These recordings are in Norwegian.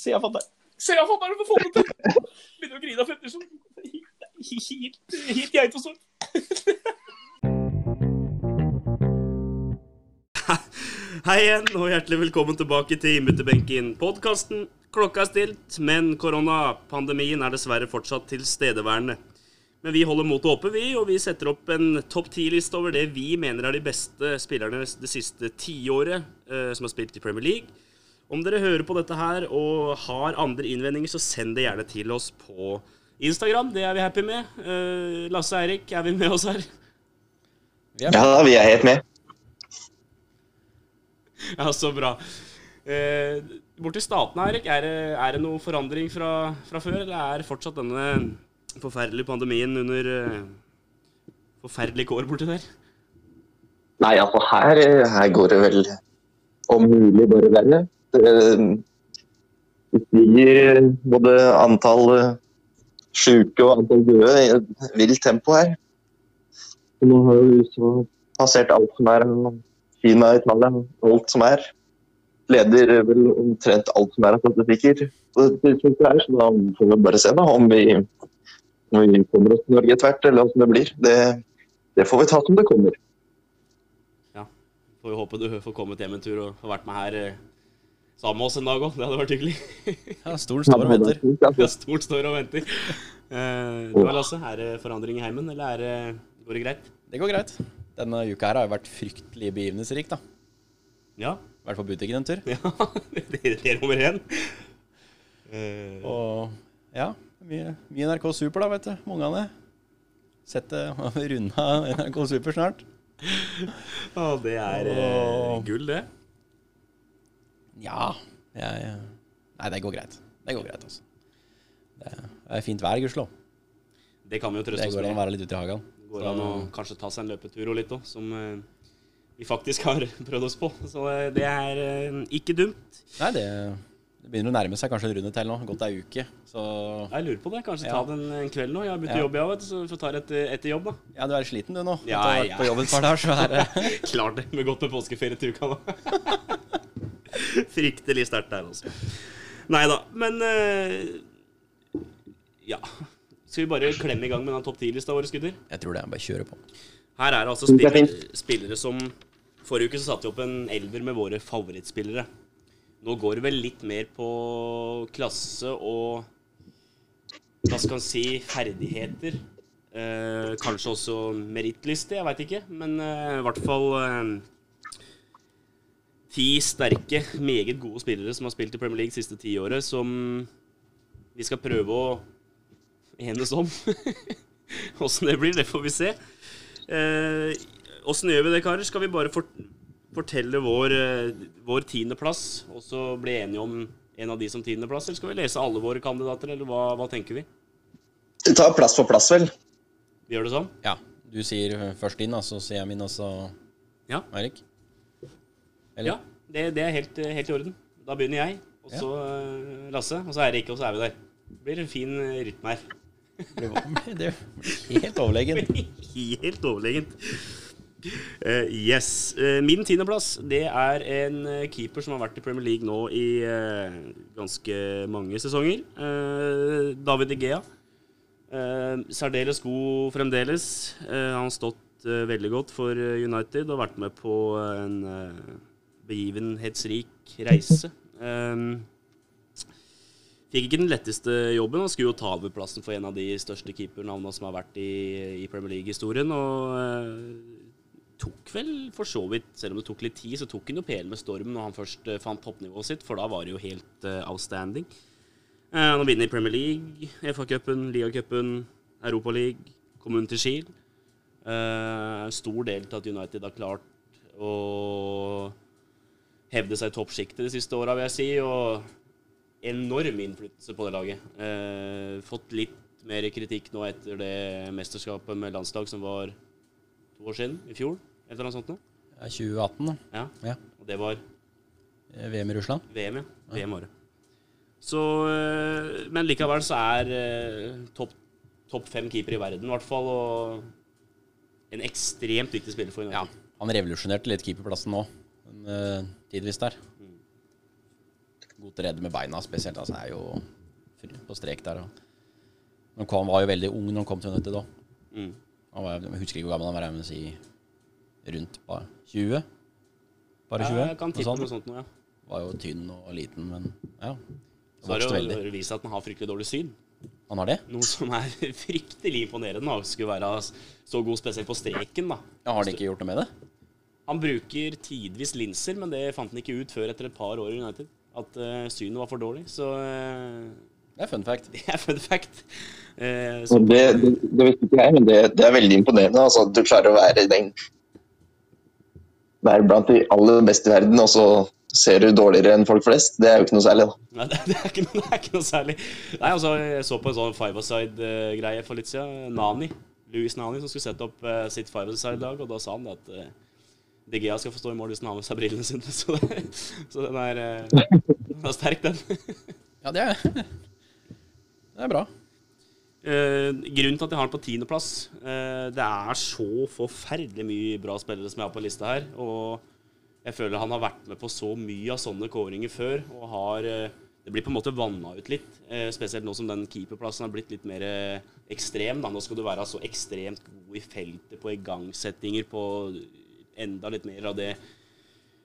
Se jeg fatter'n. Se jeg fatter'n for å få det til! Begynner å grine av Petterson. Helt, helt sånn. Hei igjen, og hjertelig velkommen tilbake til Innbytterbenken. Podkasten. Klokka er stilt, men koronapandemien er dessverre fortsatt tilstedeværende. Men vi holder motet oppe, vi, og vi setter opp en topp ti-liste over det vi mener er de beste spillerne det siste tiåret eh, som har spilt i Premier League. Om dere hører på dette her og har andre innvendinger, så send det gjerne til oss på Instagram. Det er vi happy med. Lasse Lasse Eirik, er vi med oss her? Ja, vi er helt med. Ja, så bra. Eh, borti Statene, Eirik, er det, er det noe forandring fra, fra før, eller er fortsatt denne forferdelige pandemien under uh, forferdelige kår borti der? Nei, altså her, her, går det vel om mulig bare verre. Det, det stiger både antall syke og antall døde i et vilt tempo her. Nå har jo USA passert alt som er Kina, Italia, alt som er. Leder vel omtrent alt som er av statistikker. Så da får vi bare se da, om vi om vi kommer oss til Norge etter hvert, eller hvordan det blir. Det, det, får vi ta som det kommer. Ja. Får vi håpe du får kommet hjem en tur og vært med her eh, sammen med oss en dag òg. Det hadde vært hyggelig. ja, stolen står og venter. Ja, stolen står og venter. Eh, du Lasse, er det forandring i heimen, eller er det, går det greit? Det går greit. Denne uka her har jo vært fryktelig begivenhetsrik, da. Ja. Vært på butikken en tur. Ja, det, det er nummer én. Uh, og ja, mye, mye, NRK Super, da, vet du. Med ungene. Sett det runda NRK Super snart. Å, det er og... gull, det. Ja. Jeg, nei, det går greit. Det går greit, altså. Det er fint vær, gudskjelov. Det kan vi jo trøste oss med. Det går an å være litt ute i hagen. Det går an å kanskje ta seg en løpetur og litt òg, som uh, vi faktisk har prøvd oss på. Så uh, det er uh, ikke dumt. Nei, det det begynner å nærme seg kanskje en runde til nå. Godt ei uke. Så Jeg lurer på det. Kanskje ja. ta den en kveld nå. Jeg har begynt å jobbe, jeg, så vi får ta det etter, etter, jobb, da. Ja, du er sliten du nå. Ja, du har vært på jobb et par dager, så er det Klart det. Med godt med påskeferie til uka, da. Fryktelig sterkt der, altså. Nei da. Men uh, Ja. Skal vi bare klemme i gang med den topp 10-lista vår, gutter? Jeg tror det. Bare kjøre på. Her er det altså spillere, spillere som Forrige uke så satte vi opp en elver med våre favorittspillere. Nå går det vel litt mer på klasse og hva skal en si ferdigheter. Eh, kanskje også merittliste, jeg veit ikke. Men eh, i hvert fall eh, ti sterke, meget gode spillere som har spilt i Premier League siste tiåret, som vi skal prøve å enes om. Åssen det blir, det får vi se. Åssen gjør vi det, karer? Skal vi bare fort fortelle vår, eh, vår tiendeplass, og så bli enige om en av de som tiendeplass? Eller skal vi lese alle våre kandidater, eller hva, hva tenker vi? Vi tar plass for plass, vel. Vi gjør det sånn? Ja. Du sier først din, så sier jeg min, og så ja. Eirik? Eller? Ja, det, det er helt, helt, i orden. Da begynner jeg, og så ja. Eh, Lasse, og så Eirik, og så er vi der. Det blir en fin rytme her. det blir helt overlegent. helt overlegent. Uh, yes. Uh, min tiendeplass det er en uh, keeper som har vært i Premier League nå i ganske mange sesonger. David Igea. særdeles god fremdeles. han har stått veldig godt for United og vært med på en begivenhetsrik reise. Fikk ikke den letteste jobben. og skulle jo ta over plassen for en av de største keepernavnene som har vært i, i Premier League-historien. Og tok vel for så vidt, selv om det tok litt tid, så tok han jo pælen med stormen når han først uh, fant toppnivået sitt, for da var det jo helt uh, outstanding. Uh, han vinner Premier League, FA-cupen, Liga-cupen, Europaligaen, kommunen til Kiel. Uh, stor del til at United har klart å hevde seg i toppsjiktet de siste åra, vil jeg si, og enorm innflytelse på det laget. Eh, fått litt mer kritikk nå etter det mesterskapet med landslag som var to år siden, i fjor. Eller noe sånt noe? Ja, 2018, da. Ja. ja. Og det var eh, VM i Russland? VM, ja. VM-året. Så eh, Men likevel så er eh, topp top fem keeper i verden, i hvert fall. Og en ekstremt viktig spiller for United. Ja, han revolusjonerte litt keeperplassen nå, men, uh, tidvis der. Godt god til å redde med beina spesielt. Altså, er jo på strek der. Han var jo veldig ung når han kom til United da. Mm. Var, jeg husker ikke hvor gammel han var, men si rundt bare 20? Bare 20? Ja, jeg kan tippe noe sånt nå, ja. Var jo tynn og liten, men ja. Så har det jo vist seg at han har fryktelig dårlig syn. Han har det? Noe som er fryktelig imponerende. Skulle være så god spesielt på streken. da. Ja, Har de ikke gjort noe med det? Han bruker tidvis linser, men det fant han ikke ut før etter et par år i United. At uh, synet var for dårlig. Så uh, Det er fun fact. Det er fun fact. Uh, det, det, det, visste ikke jeg, men det, det er veldig imponerende. Altså, at du klarer å være den Være blant de aller beste i verden, og så ser du dårligere enn folk flest. Det er jo ikke noe særlig, da. Nei, det, er ikke, det er ikke noe særlig. Nei, altså, Jeg så på en sånn five-a-side-greie for litt siden. Nani. Louis Nani som skulle sette opp uh, sitt five-a-side-lag, og da sa han det at uh, DGA skal få stå i mål hvis han har med seg brillene sine. Så, det, så den, er, den er sterk, den. ja, det er, det er bra. Uh, grunnen til at jeg har den på tiendeplass uh, Det er så forferdelig mye bra spillere som jeg har på lista her. Og jeg føler han har vært med på så mye av sånne kåringer før. Og har uh, Det blir på en måte vanna ut litt. spesielt nå som den keeperplassen har blitt litt mer ekstrem. Da. Nå skal du være så ekstremt god i feltet, på igangsettinger, på enda litt mer av det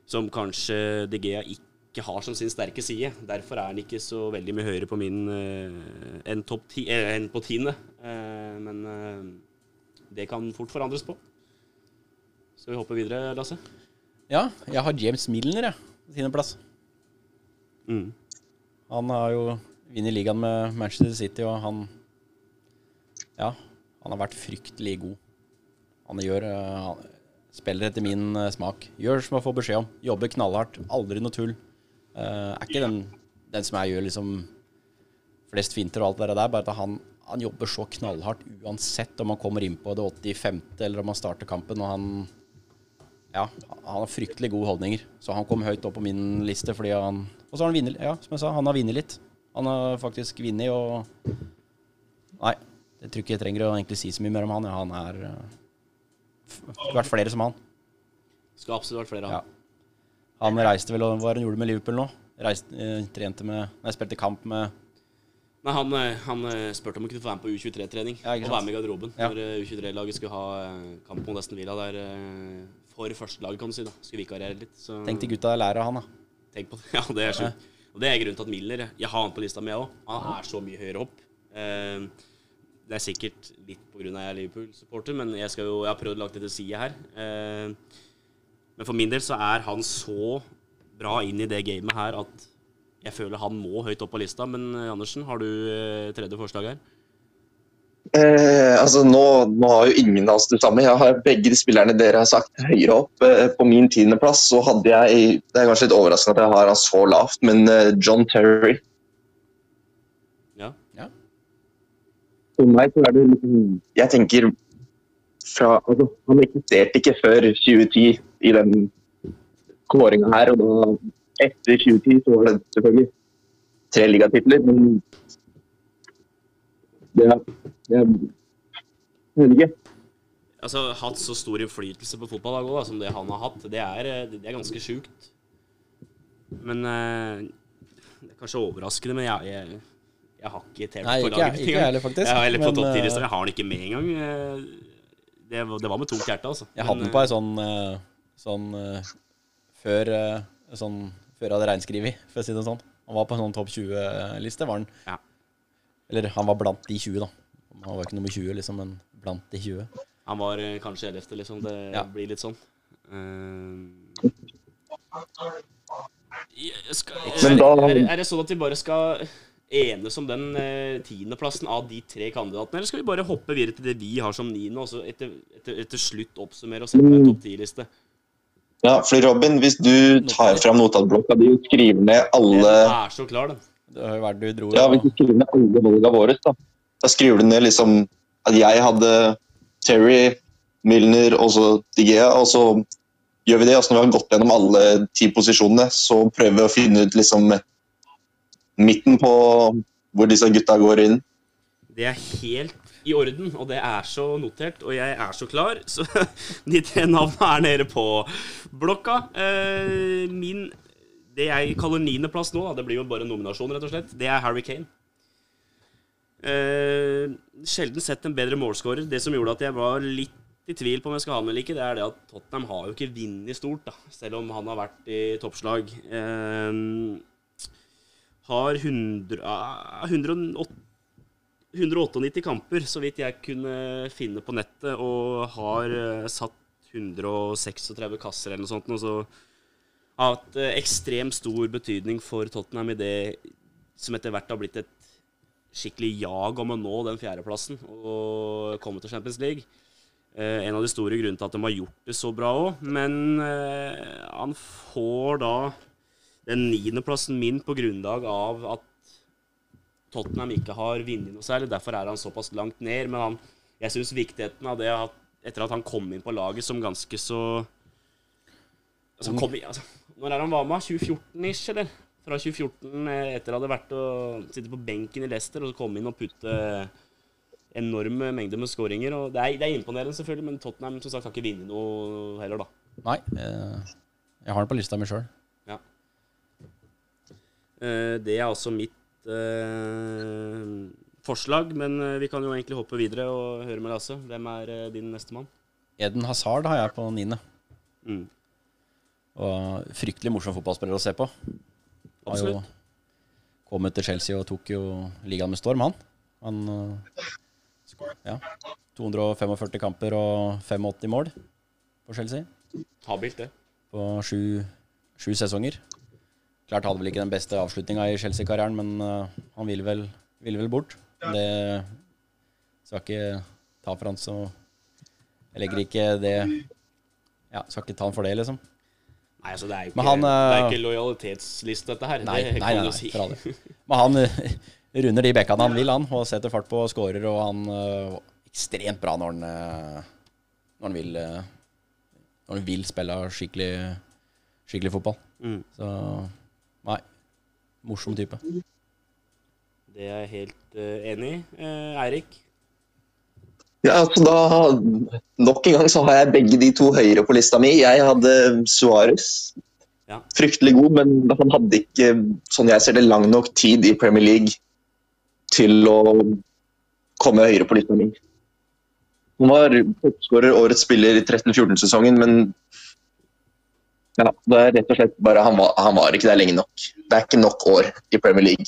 som kanskje DGA ikke har som sin sterke side. Derfor er han ikke så veldig mye høyere på min uh, enn, ti, eh, en på tiende. Uh, men uh, det kan fort forandres på. Skal vi hoppe videre, Lasse? Ja, jeg har James Milner, jeg. Ja, Tiendeplass. Mm. Han har jo vunnet ligaen med Manchester City, og han Ja, han har vært fryktelig god. Han gjør han, Spiller etter min uh, smak. Gjør som jeg får beskjed om. Jobber knallhardt. Aldri noe tull. Uh, er ikke den, den, som jeg gjør liksom flest finter og alt det der, bare at han, han, jobber så knallhardt uansett om han kommer inn på det 85. eller om han starter kampen. Og han ja, han har fryktelig gode holdninger. Så han kom høyt opp på min liste fordi han Og så har han vunnet, ja, som jeg sa, han har vunnet litt. Han har faktisk vunnet og Nei, jeg tror ikke jeg trenger å egentlig si så mye mer om han. Ja, han er uh, vært flere som han. Skulle absolutt vært flere, han. Ja. Han reiste vel, og hva han gjorde med Liverpool nå? Reiste, eh, trente med Nei, spilte kamp med Nei, Han, eh, han eh, spurte om han kunne få være med på U23-trening. Ja, og være med i garderoben ja. når eh, U23-laget skulle ha kamp mot Nesten Villa der for førstelaget, kan du si. da Skulle vikariere litt. Så. Tenk til gutta lærer av han, da. Tenk på det. Ja, det er sjukt. Og det er grunnen til at Miller Jeg har han på lista mi òg. Han er så mye høyere opp. Eh, det er sikkert litt pga. jeg er Liverpool-supporter, men jeg, jo, jeg, har prøvd å lage det til side her. Eh, men for min del så er han så bra inn i det gamet her at jeg føler han må høyt opp på lista. Men eh, Andersen, har du eh, tredje forslag her? Eh, altså nå, nå, har jo ingen av oss det samme. Jeg har begge de spillerne dere har sagt høyere opp. Eh, på min tiendeplass så hadde jeg Det er kanskje litt overraskende at jeg har han så lavt, men eh, John Terry For meg så er det liksom Jeg tenker fra altså, Han eksisterte ikke før 2010 i den kåringa her. Og da, etter 2010 så var det selvfølgelig tre ligatitler, men det er, det er Jeg vet ikke. Altså, hatt så stor innflytelse på fotballag òg, som det han har hatt, det er, det er ganske sjukt. Men eh, det er kanskje overraskende, men jeg, jeg jeg har ikke TV på laget. Ikke jeg heller, faktisk. Jeg har, eller på topp 10 Jeg har den ikke med engang. Eh, det, det var med tungt hjerte, altså. Jeg hadde den på ei sånn, eh, sånn før, sånn før jeg hadde reinskrevet, for å si det sånn. Han var på en sånn topp 20-liste, var han. Ja. Eller han var blant de 20, da. Han var ikke nummer 20, liksom, men blant de 20. Han var kanskje 11., liksom. Det ja. blir litt sånn. Uh, skal, er, er, er, det sånn at vi bare skal enes om den eh, tiendeplassen av de tre kandidatene? Eller skal vi bare hoppe videre til det vi har som niende, og så etter, etter, etter, slutt oppsummere og sette en topp ti-liste? Ja, for Robin, hvis du tar fram notatblokka di og skriver ned alle Den er så klar, den. Det har jo vært du dro Ja, hvis du skriver ned alle valgene våre, da. Da skriver du ned liksom at jeg hadde Terry, Milner og så Digea, og så gjør vi det. Og så når vi har gått gjennom alle ti posisjonene, så prøver vi å finne ut liksom midten på hvor disse gutta går inn. Det er helt i orden, og det er så notert, og jeg er så klar. Så de tre navnene er nede på blokka. Eh, min det jeg kaller niendeplass nå, det blir jo bare nominasjon, rett og slett, det er Harry Kane. Eh, sjelden sett en bedre målskårer. Det som gjorde at jeg var litt i tvil på om jeg skal ha ham eller ikke, det er det at Tottenham har jo ikke vunnet stort, da, selv om han har vært i toppslag. Eh, har 100, 108 198 kamper, så vidt jeg kunne finne på nettet, og har uh, satt 136 kasser eller noe sånt. Og så har hatt uh, ekstremt stor betydning for Tottenham i det som etter hvert har blitt et skikkelig jag om å nå den fjerdeplassen og komme til Champions League. Uh, en av de store grunnene til at de har gjort det så bra òg. Men han får da den niendeplassen min på grunnlag av at Tottenham ikke har vunnet noe særlig. Derfor er han såpass langt ned. Men han, jeg syns viktigheten av det at etter at han kom inn på laget som ganske så altså, kom, altså, Når er han var med? 2014-ish, eller? Fra 2014, etter etter han hadde vært å sitte på benken i Leicester og så komme inn og putte enorme mengder med skåringer. Det det er, imponerende, selvfølgelig, men Tottenham som sagt har ikke vunnet noe heller, da. Nei, eh, jeg har den på lista mi sjøl. Eh, det er altså mitt eh, forslag, men eh, vi kan jo egentlig hoppe videre og høre med Lasse. Hvem er din nestemann? Eden Hazard har jeg på niende. Mm. Og fryktelig morsom fotballspiller å se på. Absolutt. Har jo kommet til Chelsea og tok jo ligaen med storm, han. Han ja, 245 kamper og 85 mål på Chelsea. Habilt, det. På sju, sju sesonger. Klart hadde vel ikke den beste avslutninga i Chelsea-karrieren, men uh, han ville vel, ville vel, bort. Det skal ikke ta for han, så Jeg legger ikke det Ja, skal ikke ta han for det, liksom. Nei, altså det er jo ikke, han, uh, det er ikke lojalitetsliste, dette her. Nei, det nei, nei, nei si. for alle. Men han uh, runder de bekkene han vil, han, og setter fart på og skårer, og han uh, ekstremt bra når han, når han vil Når han vil spille skikkelig, skikkelig fotball. Mm. Så. Morsom type. Det er jeg helt uh, enig i. Uh, Eirik? Ja, altså da Nok en gang så har jeg begge de to høyre på lista mi. Jeg hadde Suárez. Ja. Fryktelig god, men han hadde ikke, sånn jeg ser det, lang nok tid i Premier League til å komme høyere på lista mi. Han var toppskårer, årets spiller i 13-14-sesongen, men ja, det er rett og slett bare han var, han var, ikke der lenge nok. Det er ikke nok år i Premier League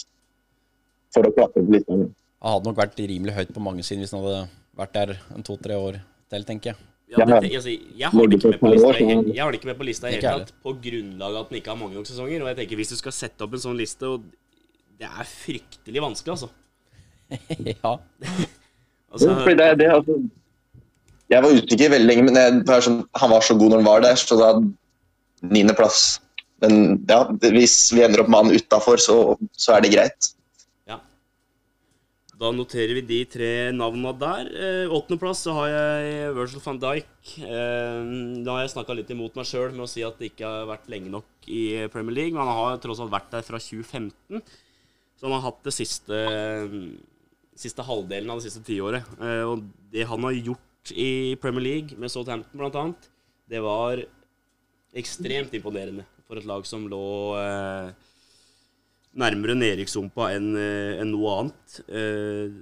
for å klatre på litt. Han hadde nok vært rimelig høyt på mange siden hvis han hadde vært der en to-tre år til, tenker jeg. Ja, det, altså, jeg, har det ikke med på lista, jeg, jeg har det ikke med på lista i hele tatt på grunnlag av at den ikke har mange nok sesonger. Og jeg tenker Hvis du skal sette opp en sånn liste og Det er fryktelig vanskelig, altså. ja. altså det, det, altså, jeg var usikker veldig lenge, men jeg, sånn, han var så god når han var der. Så da niendeplass. Men ja, hvis vi ender opp med han utafor, så, så, er det greit. Ja. Da noterer vi de tre navnene der. Eh, Åttendeplass så har jeg Virgil van Dijk. Eh, da har jeg snakka litt imot meg sjøl med å si at det ikke har vært lenge nok i Premier League. Men han har tross alt vært der fra 2015. Så han har hatt det siste, siste halvdelen av det siste tiåret. Eh, og det han har gjort i Premier League, med Southampton bl.a., det var ekstremt imponerende for et lag som lå eh, nærmere nedrykkssumpa enn eh, en noe annet. Eh,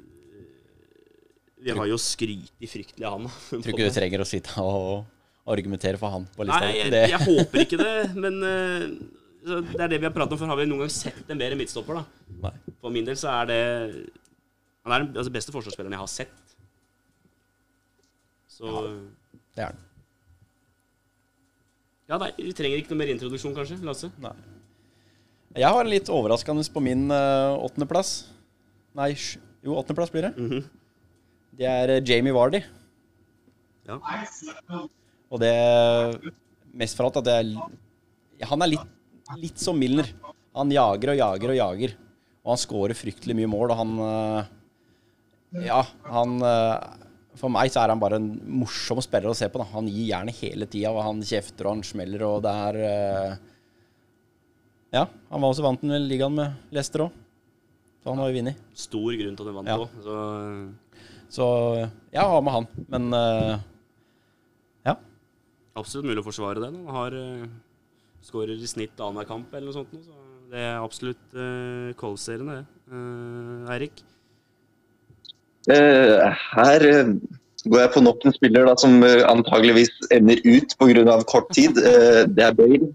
vi har jo skrytt fryktelig av han. Tror ikke du trenger å sitte og argumentere for han på lista? Nei, jeg, jeg håper ikke det, men eh, det er det vi har pratet om for Har vi noen gang sett en bedre midtstopper, da? Nei. For min del så er det Han er den altså, beste forsvarsspilleren jeg har sett. Så ja, Det er han. Ja, nei, Vi trenger ikke noe mer introduksjon, kanskje? Lasse? Nei. Jeg har en litt overraskende på min uh, åttendeplass. Nei, jo, åttendeplass blir det. Mm -hmm. Det er uh, Jamie Vardy. Ja. Og det Mest for alt at det er Han er litt, litt som Milner. Han jager og jager og jager. Og han scorer fryktelig mye mål, og han uh, Ja, han for meg så er han bare en morsom spiller å se på. Da. Han gir jernet hele tida, og han kjefter og han smeller, og det er uh... Ja, han var også vant til ligaen med Leicester òg. Så han har jo vunnet. Stor grunn til at han vant òg. Ja. Så... så jeg har med han, men uh... ja. Absolutt mulig å forsvare det. Han har uh... skårer i snitt annenhver kamp eller noe sånt. Så det er absolutt uh, Kolsserien, det. Uh, Eirik? Uh, her går jeg på nok en spiller da, som antageligvis ender ut pga. kort tid. det er Bale.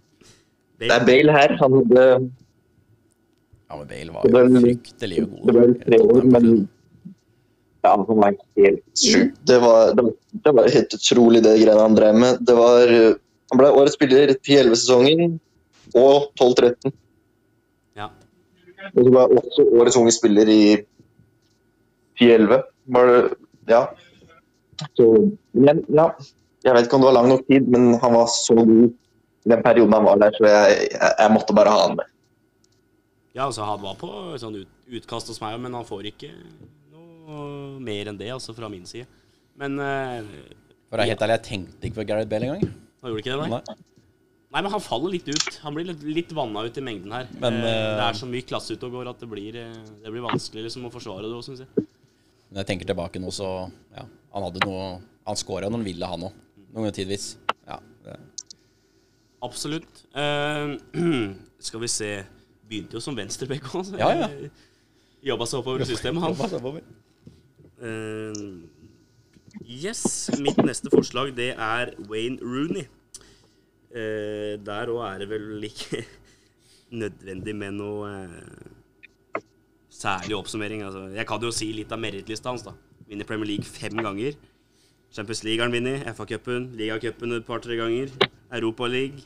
Det er Bale her. Han hadde Ja, men Bale var jo fryktelig god. Det var tre år, men ja, han var helt sjuk. Det var, det, var helt utrolig, det greiene han drev med. Det var Han ble årets spiller 10-11-sesongen og 12-13. Ja. Og så var også årets unge spiller i 10-11. Ja. Så men, ja. Jeg vet ikke om det var lang nok tid, men han var så god i den perioden han var der, så jeg, jeg, jeg måtte bare ha han med. Ja, altså han var på sånn ut, utkast hos meg, men han får ikke noe mer enn det, altså fra min side. Men uh, For å være helt ærlig, jeg tenkte ikke på Gareth Bale engang. Han gjorde ikke det, nei? nei? Nei, men han faller litt ut. Han blir litt, litt vanna ut i mengden her. Men, uh, det er så mye klasse ute og går at det blir, det blir vanskelig liksom, å forsvare det òg, syns jeg. Når jeg tenker tilbake nå, så ja, han hadde noe Han skåra når han ville, han òg. Noen tidvis. Ja. Absolutt. Uh, skal vi se Begynte jo som venstreback òg. Ja, ja. Jobba seg oppover i systemet, han. Uh, yes. Mitt neste forslag, det er Wayne Rooney. Uh, der òg er det vel ikke nødvendig med noe uh, særlig oppsummering. Altså, jeg kan jo si litt av merittlista hans. da Vinner Premier League fem ganger. Champions League har han vunnet. FA-cupen, ligacupen et par-tre ganger. Europa League.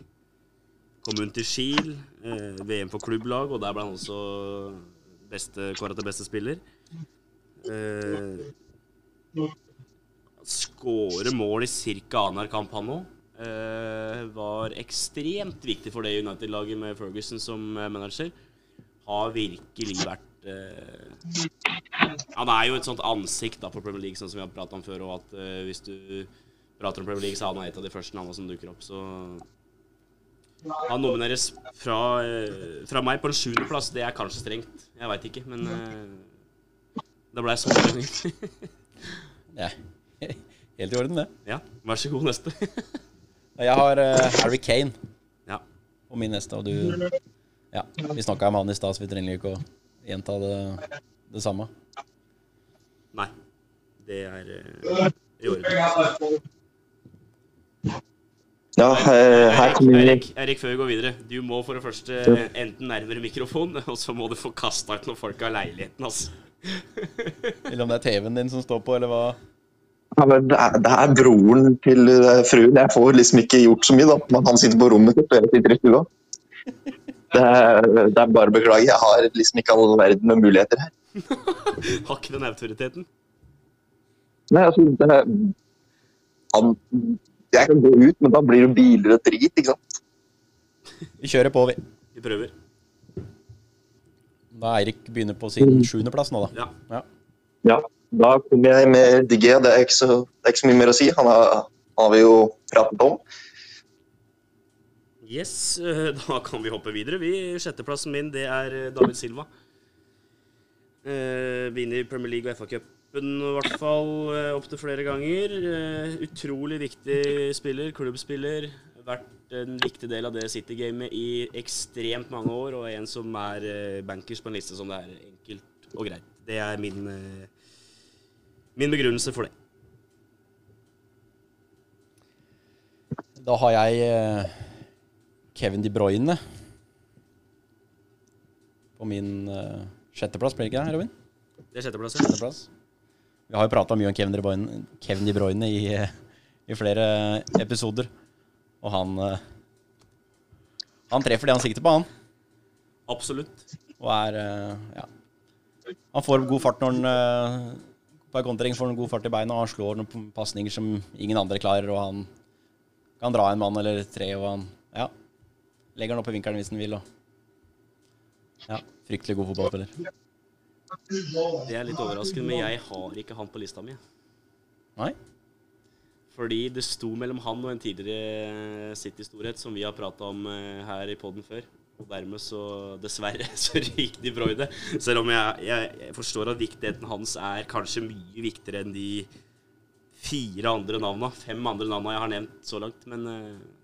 Kom hun til Kiel. VM for klubblag, og der ble han også beste, kåra til beste spiller. Eh, Skåre mål i ca. annenhver kamp, han òg. Eh, var ekstremt viktig for det United-laget med Ferguson som eh, manager. Har virkelig vært eh, Han er jo et sånt ansikt da, for Premier League, sånn som vi har pratet om før. Og at eh, hvis du prater om Premier League, så er han et av de første navnene som dukker opp. Så han nomineres fra, eh, fra meg på en sjuendeplass. Det er kanskje strengt. Jeg veit ikke, men det blei sånn. ja. Helt i orden, det. Ja. Vær så god, neste. jeg har Harry Kane ja. på min neste, og du Ja, vi snakka om han i stad, så vi trenger ikke å gjenta det, det samme. Nei. Det er uh, i orden. Ja, her kommer Erik, Erik, før vi går videre. Du må for det første enten nærmere mikrofonen, og så må du få kasta ut noen folk av leiligheten, altså. eller om det er TV-en din som står på, eller hva? Ja, det, er, det, er, broren til eh, fruen. Jeg får liksom ikke gjort så mye, da. Men han sitter på rommet sitt, og jeg sitter i stua. Det, det er bare å beklage. Jeg har liksom ikke all verden med muligheter her. har ikke den autoriteten? Nei, altså det, han jeg kan gå ut, men da blir det biler og drit, ikke sant. Vi kjører på, vi. Vi prøver. Da Eirik begynner på sin mm. sjuendeplass nå, da. Ja. ja. Da kommer jeg med Digge. Det er ikke så, det er ikke så mye mer å si. Han har, har vi jo pratet om. Yes, eh, da kan vi hoppe videre. Vi, Sjetteplassen min det er eh, David Silva. Eh, vinner Premier League og FA-cup cupen i hvert fall eh, opptil flere ganger. Eh, utrolig viktig spiller, klubbspiller. Vært en viktig del av det City-gamet i ekstremt mange år, og en som er eh, bankers på en liste som det er enkelt og greit. Det er min, min begrunnelse for det. Da har jeg Kevin De Bruyne på min sjetteplass, blir det ikke det, Robin? Det er sjetteplass. sjetteplass. Vi har jo prata mye om Kevin De Bruyne, Kevin De Bruyne i, i, flere episoder. Og han eh, Han treffer det han sikter på, han. Absolutt. Og er eh, Ja. Han får god fart når han eh, på en kontring får han god fart i beina, og han slår noen pasninger som ingen andre klarer, og han kan dra en mann eller tre, og han ja, legger han opp i vinkelen hvis han vil. Og, ja, fryktelig god fotballspiller. Det er litt overraskende, men jeg har ikke han på lista mi. Nei? Fordi det sto mellom han og en tidligere City-storhet som vi har prata om eh, her i poden før. Og dermed så, dessverre, så ryker De Bruyne. Selv om jeg, jeg, jeg, forstår at viktigheten hans er kanskje mye viktigere enn de fire andre navna, fem andre navna jeg har nevnt så langt. Men uh,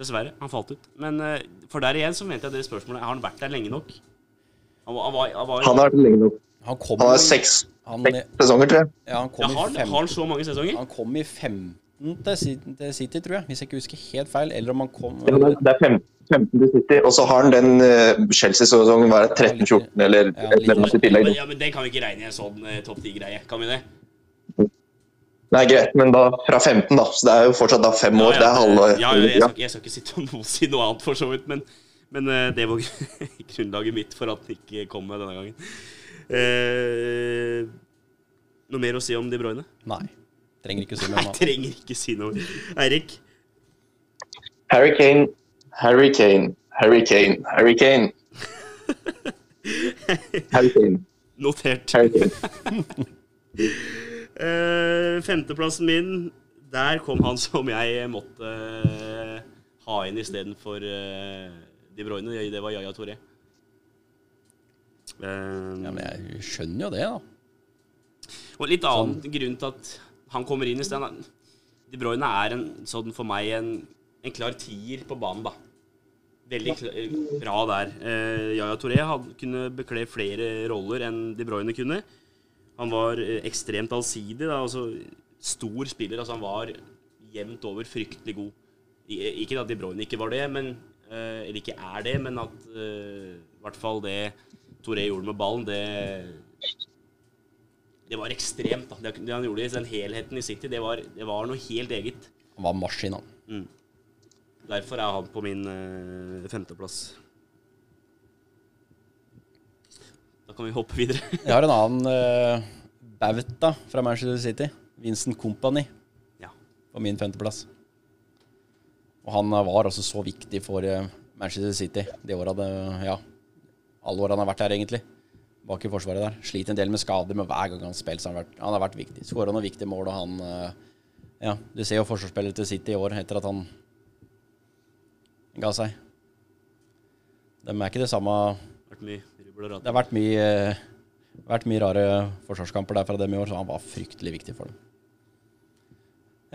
Dessverre. Han falt ut. Men uh, for der igjen så mente jeg det spørsmålet Har han vært der lenge nok? Han, var, han, var, han, var, han har vært der lenge nok. Han, kom, han har seks, han, seks sesonger, tror jeg. Ja, han, kom ja, har, 15, har han så mange sesonger? Han kom i 15 til City, tror jeg. Hvis jeg ikke husker helt feil. Eller om han kom ja, Det er 15, 15 til City, og så har han den uh, Chelsea-sesongen var 13-14 eller ja, et eller annet i tillegg. Ja, men Den kan vi ikke regne i en sånn uh, topp 10-greie, kan vi det? Nei, greit, men da fra 15, da. Så det er jo fortsatt da fem år. Ja, ja, det er halve ja, jeg, jeg, skal, jeg, skal, ikke sitte og si noe annet, for så vidt. Men, men uh, det var grunnlaget mitt for at den ikke kom med denne gangen. Eh, noe mer å si om De Bruyne? Nei. Trenger ikke å si noe. Nei, trenger ikke si noe. Eirik? Harry Kane, Harry Kane, Harry Kane, Harry Kane. Harry Kane. Notert. Harry Kane. Uh, femteplassen min, der kom han som jeg måtte uh, ha inn istedenfor uh, De Bruyne. Det var Yaya Toré. Um, ja, men jeg skjønner jo det, da. Og litt annen sånn. grunn til at han kommer inn i stedet. De Bruyne er en, sånn for meg en, en klar tier på banen, da. Veldig bra der. Uh, Yaya Toré hadde, kunne bekle flere roller enn De Bruyne kunne. Han var eh, ekstremt allsidig. Da, altså, stor spiller. Altså, han var jevnt over fryktelig god. Ikke at De Bruyne ikke var det, men, eh, eller ikke er det, men at uh, i hvert fall det Toré gjorde med ballen, det det var ekstremt. da. Det, han gjorde i den helheten i City, det var, det var noe helt eget. Han var maskin, han. Mm. Derfor er han på min uh, femteplass. Da kan vi hoppe videre. jeg har en annen uh, bauta fra Manchester City. Vincent Company ja. på min femteplass. Og han var også så viktig for uh, Manchester City de åra Ja, alle åra han har vært her, egentlig. Bak i forsvaret der. Sliter en del med skader, men hver gang han spiller, så har han vært, han har vært viktig. Skåra noen viktige mål, og han Ja, du ser jo forsvarsspillet til City i år etter at han ga seg. De er ikke det samme Vært mye det har vært mye, vært mye rare forsvarskamper der fra dem i år, så han var fryktelig viktig for dem.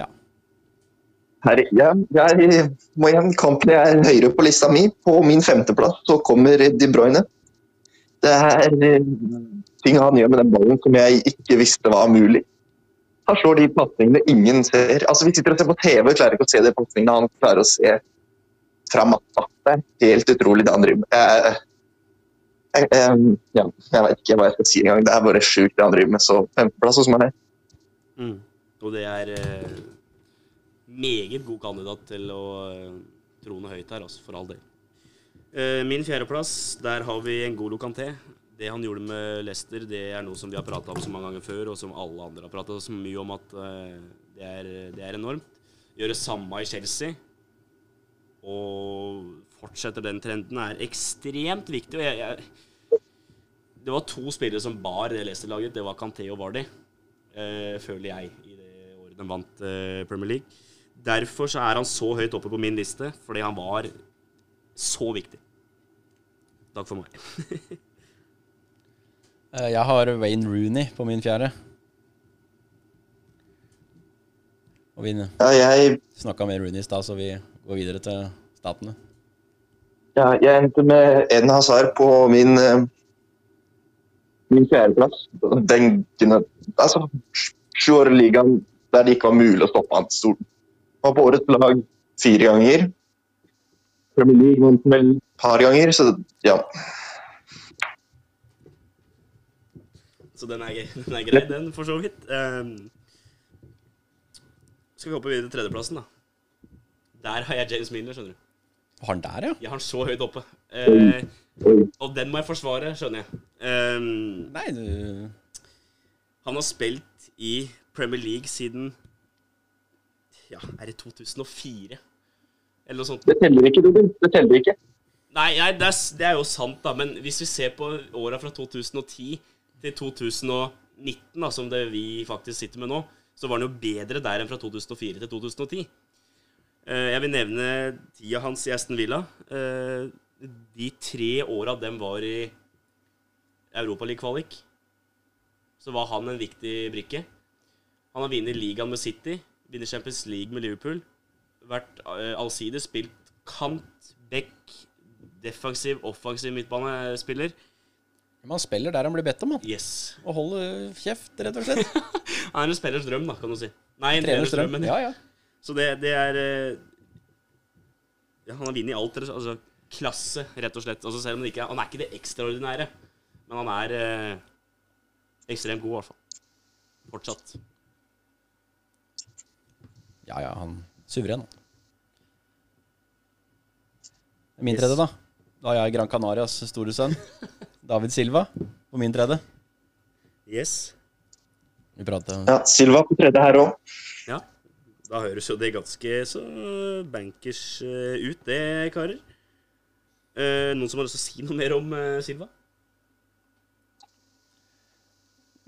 Ja. Her, ja, jeg må igjen kampen jeg er høyere på lista mi. På min femteplass så kommer De Bruyne. Det er eh, ting han gjør med den ballen som jeg ikke visste var mulig. Han slår de pasningene ingen ser. Altså, Vi sitter og ser på TV og klarer ikke å se de pasningene han klarer å se fra matta. Det er helt utrolig det han driver med jeg, ja, jeg vet ikke hva jeg skal si engang. Det er bare sjukt det han driver med. Så femteplass hos meg. Mm. Og det er eh, meget god kandidat til å eh, trone høyt her, altså, for all del. Eh, min fjerdeplass, der har vi en god Kanté. Det han gjorde med Leicester, det er noe som vi har prata om så mange ganger før, og som alle andre har prata så mye om at eh, det, er, det, er, enormt. Gjøre samme i Chelsea. Og fortsetter den trenden, er ekstremt viktig. og jeg, jeg det var to spillere som bar det Leicester-laget. Det var Kanté og Vardy, eh, føler jeg, i det året de vant eh, Premier League. Derfor så er han så høyt oppe på min liste, fordi han var så viktig. Takk for meg. Eh, jeg har Wayne Rooney på min fjerde. Og vi ja, jeg... snakka med Rooney i stad, så vi går videre til statene. Ja, jeg endte med Eden Hazard på min eh, min fjerdeplass. Den kunne Altså, sju år ligaen der det ikke var mulig å stoppe han stort. Var på årets lag fire ganger. Premier League vant vel et par ganger, så ja. Så den er, den er grei, den, for så vidt. Um, skal vi hoppe videre til tredjeplassen, da. Der har jeg James Miller, skjønner du. Har han der, ja? Jeg har han så høyt oppe. Eh, og den må jeg forsvare, skjønner jeg. Eh, Nei, du Han har spilt i Premier League siden Ja, er det 2004? Eller noe sånt. Det teller ikke, Robin. Det teller ikke. Nei, nei det, er, det, er, jo sant, da. Men hvis vi ser på åra fra 2010 til 2019, da, som det vi faktisk sitter med nå, så var han jo bedre der enn fra 2004 til 2010. Uh, jeg vil nevne tida hans i Aston Villa. Uh, de tre åra dem var i Europaliga-kvalik, så var han en viktig brikke. Han har vunnet ligaen med City, vunnet Champions League med Liverpool. Vært uh, allsidig, spilt kant, back, defensiv, offensiv midtbanespiller. Man spiller der han blir bedt om, han. Yes. Og holder kjeft, rett og slett. han er en spillers drøm, da, kan du si. Nei, en treners drøm. Ja, ja. Så det, det er eh, ja, Han har vunnet alt. Altså, klasse, rett og slett. Altså, selv om han ikke, han er ikke det ekstraordinære, men han er eh, ekstremt god, i hvert fall. Fortsatt. Ja, ja, han suveren. Min tredje, da. Da har jeg Gran Canarias store sønn, David Silva, på min tredje. Yes. Vi prater Ja, Silva på tredje her òg. Ja. Da høres jo det ganske så bankers uh, ut, det, karer. Eh, noen som har lyst til å si noe mer om eh, Silva?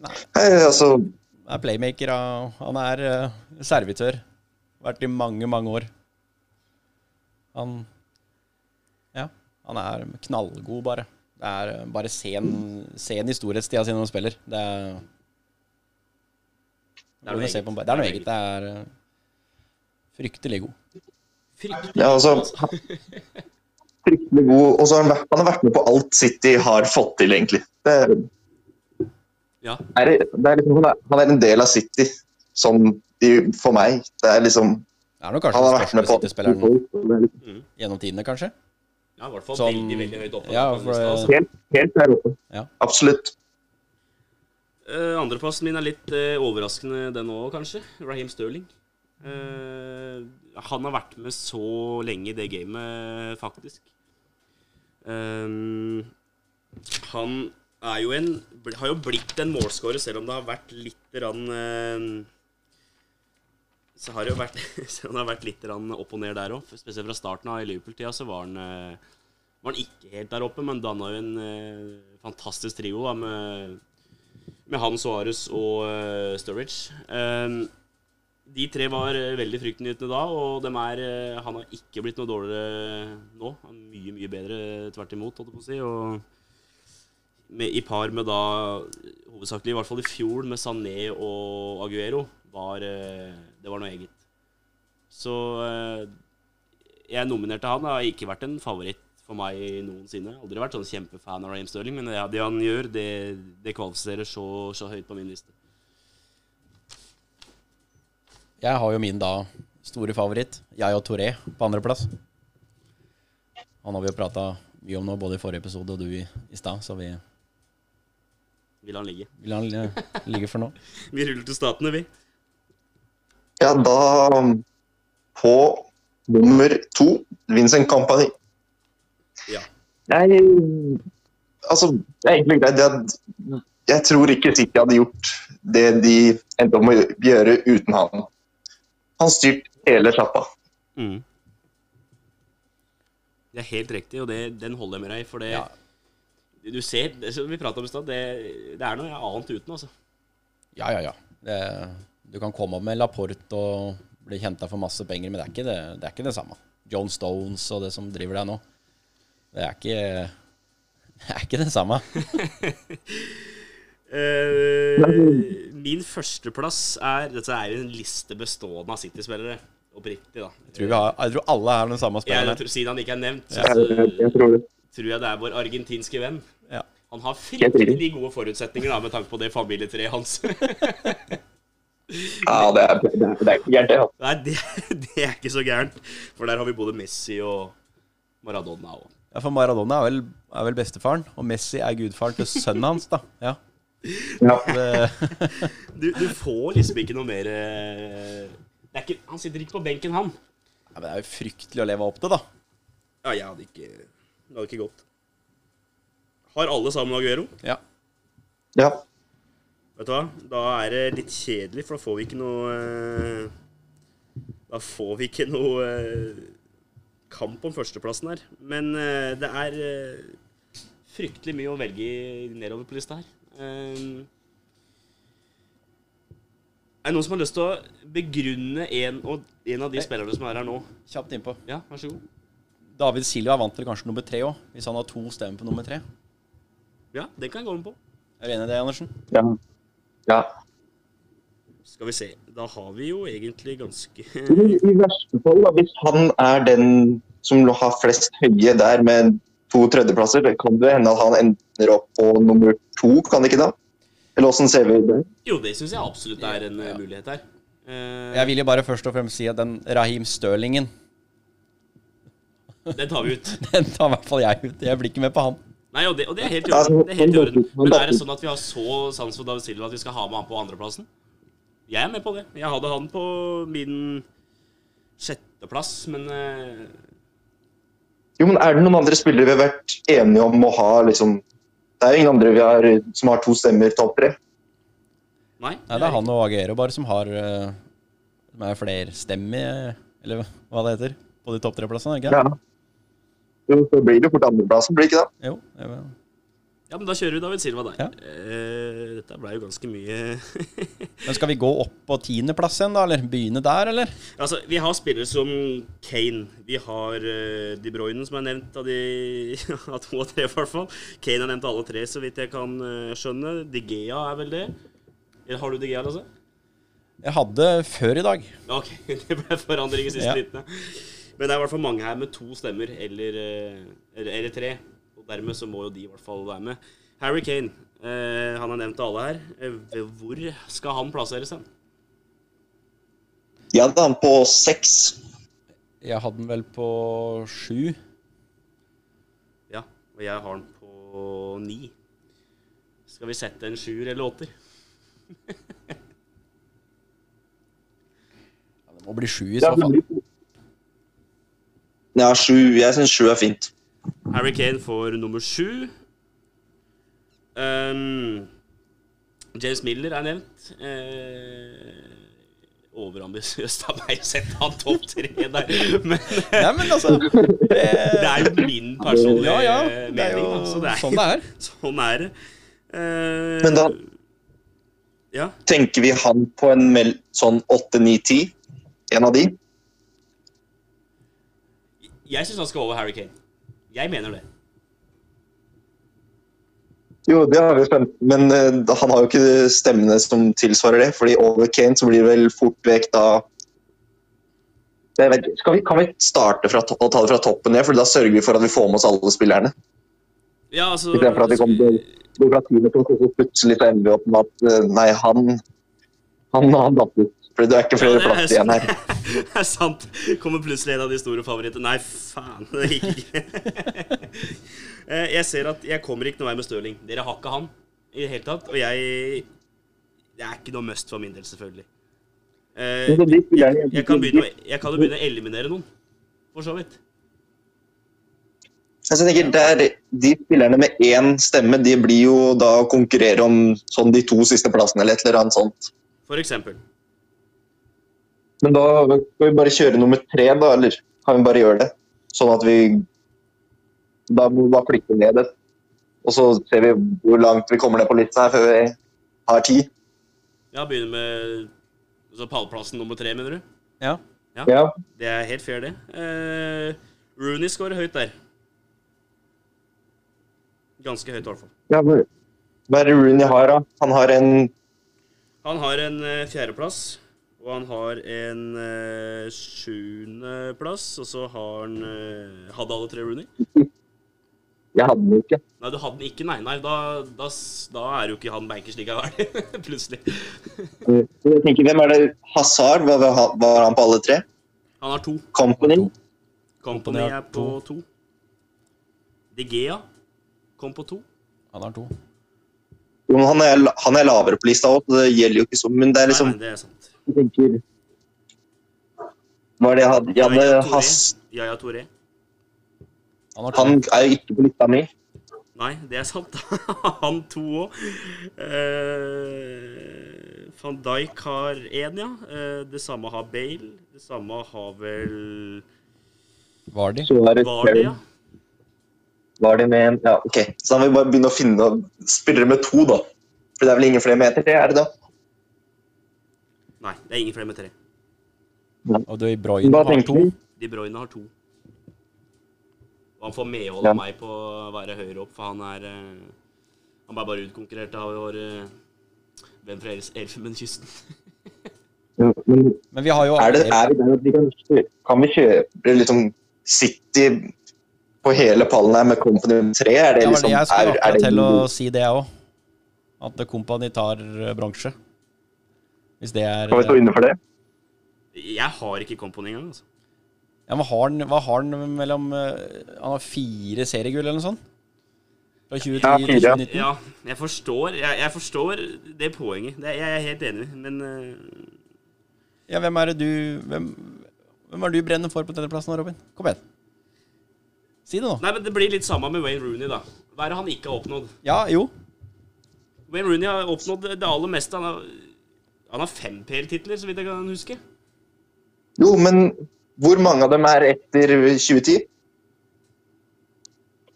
Nei. Hei, altså Han er playmaker. Han er servitør. Vært i mange, mange år. Han Ja, han er knallgod, bare. Det er bare sen, sen i storhetstida si når han spiller. Det er Det er noe eget. Det er noe eget. Det er fryktelig god. Fryktelig ja, altså, fryktelig god. Og så har han, vært, han har vært med på alt City har fått til, egentlig. Det er, ja. er, det er liksom, han, er, en del av City, som de, for meg. Det er liksom Det er nok kanskje den største City-spilleren mm. gjennom tidene, kanskje? Ja, i hvert fall sånn, veldig, veldig høyt oppe. Ja, for, helt, helt der oppe. Ja. Absolutt. Uh, Andreplassen min er litt uh, overraskende, den òg, kanskje. Raheem Sterling. Uh, han har vært med så lenge i det gamet, faktisk. Um, han er jo en Har jo blitt en målscorer, selv om det har vært litt rann, Så har det jo vært, selv om det har vært litt opp og ned der òg. Spesielt fra starten av i Liverpool-tida så var han, var han ikke helt der oppe, men danna jo en fantastisk trio da, med med han, Suárez og uh, Sturridge. Um, de tre var uh, veldig fryktinngytende da, og er, uh, han har ikke blitt noe dårligere nå. Han er mye, mye bedre tvert imot, holdt jeg på å si. Og med, i par med da hovedsakelig, i hvert fall i fjor, med Sané og Aguero, var, det var noe eget. Så jeg nominerte han. Det har ikke vært en favoritt for meg noensinne. Aldri vært sånn kjempefan av Raheem Sterling, men det han gjør, det, det kvalifiserer så, så, høyt på min liste. Jeg har jo min da store favoritt, jeg og Toré, på andreplass. Han har vi jo prata mye om nå, både i forrige episode og du i, i stad, så vi Vil han ligge. Vil han ligge for nå? vi ruller til statene, vi. Ja, da På nummer to, Vincent Company. Ja. Jeg Altså, det er egentlig greit. Jeg, jeg tror ikke City hadde gjort det de endte om å gjøre uten han. Han styrt hele sjappa. Mm. Det er helt riktig, og det, den holder jeg med deg i. For det ja. Du ser, det, vi prata om i stad, det, det, er noe annet uten, altså. Ja, ja, ja. Det, du kan komme opp med Laporte og bli henta for masse penger, men det er ikke det, det, er ikke det samme. John Stones og det som driver deg nå. Det er ikke Det er ikke det samme. uh, min førsteplass er Dette er en liste bestående av City-spillere. Oppriktig, da. Jeg tror, har, jeg tror, alle er den samme spilleren. Ja, siden han ikke er nevnt, så, så tror, tror jeg det er vår argentinske venn. Ja. Han har fryktelig gode forutsetninger da, med tanke på det familietreet hans. ja, det er, det er, det er ikke gærent, det. Ja. Nei, det, det, er ikke så gærent. For der har vi både Messi og Maradona. også ja, for Maradona er vel, er vel, bestefaren, og Messi er gudfaren til sønnen hans, da. Ja. Ja. du, du, får liksom ikke noe mer eh, ikke, Han sitter ikke på benken, han. Ja, men det er jo fryktelig å leve opp til, da. Ja, jeg hadde ikke Det hadde ikke gått. Har alle sammen Aguero? Ja. ja. Vet du hva? Da er det litt kjedelig, for da får vi ikke noe eh, Da får vi ikke noe eh, kamp om førsteplassen her. Men det er fryktelig mye å velge nedover på lista her. Uh, er det noen som har lyst til å begrunne en, en av de spillerne som er her nå? Kjapt innpå. Ja, vær så god. David Silva vant til kanskje nummer tre òg, hvis han har to stemmer på nummer tre. Ja, den kan jeg gå med på. Er du enig i det, Andersen? Ja. ja. Skal vi se. Da har vi jo egentlig ganske I, i verste fall, da, hvis han er den som har flest høye der med to tredjeplasser. Det kan det hende at han ender opp på nummer to, kan det ikke da? Eller åssen ser vi det? Jo, det syns jeg absolutt er en ja. mulighet her. Uh, jeg vil jo bare først og fremst si at den Rahim Stirlingen Den tar vi ut. den tar i hvert fall jeg ut. Jeg blir ikke med på han. Nei, og det, og det er helt i orden. Men er det sånn at vi har så sans for David Silva at vi skal ha med han på andreplassen? Jeg er med på det. Jeg hadde han på min sjetteplass, men uh... Jo, men er det noen andre spillere vi har vært enige om å ha, liksom Det er jo ingen andre vi har, som har to stemmer topp tre. Nei, Nei, det er han og Agero bare som har uh, med er flerstemmig, eller hva det heter, på de topp tre-plassene, ikke Ja. Jo, så blir det fort andreplassen, blir det ikke det? Jo, jeg vet. Ja, men da kjører vi David Silva der. Ja. Uh, dette ble jo ganske mye Men Skal vi gå opp på tiendeplass igjen, da? Eller begynne der, eller? Altså, Vi har spillere som Kane. Vi har uh, De Bruyne, som er nevnt av de av to og tre, i hvert fall. Kane er nevnt alle tre, så vidt jeg kan uh, skjønne. De Gea er vel det? Eller har du De Gea, altså? Jeg hadde før i dag. Ok, det ble forandring i siste ja. liten. Men det er i hvert fall mange her med to stemmer, eller, eller, eller tre. Dermed så må jo de i hvert fall være med. Harry Kane, eh, han er nevnt av alle her. Eh, hvor skal han plasseres hen? Jeg hadde han på seks. Jeg hadde han vel på sju. Ja, og jeg har han på ni. Skal vi sette en sjuer eller åtter? ja, det må bli sju i så fall. Ja, sju. Jeg syns sju er fint. Harry Kane får nummer sju. Um, James Miller er nevnt. Uh, overambisiøst av meg å sette han topp tre der. Men, Nei, men altså, det, det, er jo min personlige ja, ja, mening. Det er jo altså, det er, sånn det er. Sånn er det. Uh, men da ja. tenker vi han på en sånn åtte, ni, ti? En av de? Jeg syns han skal over Harry Kane. Jeg mener det. Jo, det har vi skjønt, men uh, han har jo ikke stemmene som tilsvarer det. fordi over Kane så blir det vel fort vekk da vet, vi, Kan vi starte fra, og ta det fra toppen ned, for da sørger vi for at vi får med oss alle spillerne? Ja, altså... Istedenfor at vi kommer til fra tiende til så plutselig så ender vi opp med at uh, nei, han han, han datt ut. For det er ikke flere ja, plasser igjen her. det er sant. Kommer plutselig en av de store favorittene. Nei, faen. Det gikk ikke. Eh, jeg ser at jeg kommer ikke noe vei med Stirling. Dere har ikke han i det hele tatt. Og jeg Det er ikke noe must for min del, selvfølgelig. Eh, jeg, jeg, kan begynne, jeg kan jo begynne å eliminere noen, for så vidt. Altså, jeg tenker der, De spillerne med én stemme de blir jo da å konkurrere om sånn de to siste plassene eller et eller annet sånt. For eksempel. Men da skal vi bare kjøre nummer tre, da, eller kan vi bare gjøre det? Sånn at vi Da må vi bare klikke ned det. Og så ser vi hvor langt vi kommer ned på lista her før vi har tid. Ja, begynner med altså pallplassen nummer tre, mener du? Ja. ja. ja. Det er helt fair, det. Uh, Rooney scorer høyt der. Ganske høyt, i hvert fall. Ja, hva er det Rooney har, da? Han har en Han har en uh, fjerdeplass. Og han har en eh, sjuendeplass, og så har han eh, Hadde alle tre Rooney? Jeg hadde den ikke. Nei, du hadde den ikke, nei. nei da, da, da er jo ikke han bankers likevel, plutselig. jeg tenker, Hvem er det Hazard? Var, var, han på alle tre? Han har to. Company? Company er på to. Digea kom på to. Han har to. Jo, han, er, han er lavere på lista òg, det gjelder jo ikke sånn. Men det er liksom nei, nei, det er sant jeg tenker Hva er det jeg hadde? Jeg hadde Tore. Yaya Touré. Han er jo ikke på lista mi. Nei, det er sant. Han to òg. Eh, Van Dijk har én, ja. Eh, det samme har Bale. Det samme har vel Vardi. Vardi, ja. Vardi med en Ja, OK. Så da må vi bare begynne å finne spillere med to, da. For det er vel ingen flere med etter det, er det da? Nei, det er ingen flere med tre. Og De Bruyne har to? De Bruyne har to. Og han får medhold av meg på å være høyere opp, for han er uh, Han ble bare utkonkurrert av vår uh, venn fra Elfenbenskysten. ja, men, vi har jo er, det, er det at vi kan, kan vi kjøpe liksom City på hele pallen her med Company 3? Er det Ja, liksom jeg skulle akkurat til å si det, jeg òg. At Company tar eh, bronse. Hvis det er Kan vi stå inne for det? Jeg har ikke Company engang. Altså. Ja, men har han, Hva har han mellom eh, Han har fire seriegull eller noe sånt? Fra 2010 Ja, til 2019? Ja, jeg forstår, jeg, jeg forstår det poenget. Det, jeg er helt enig, men uh... Ja, hvem er det du Hvem, hvem er det du brenner for på tredjeplassen, nå, Robin? Kom igjen. Si det nå. Nei, men Det blir litt samme med Wayne Rooney, da. Hva er det han ikke har oppnådd? Ja, jo. Wayne Rooney har oppnådd det aller meste. Han har, han har fem PL-titler, så vidt jeg kan huske. Jo, men hvor mange av dem er etter 2010?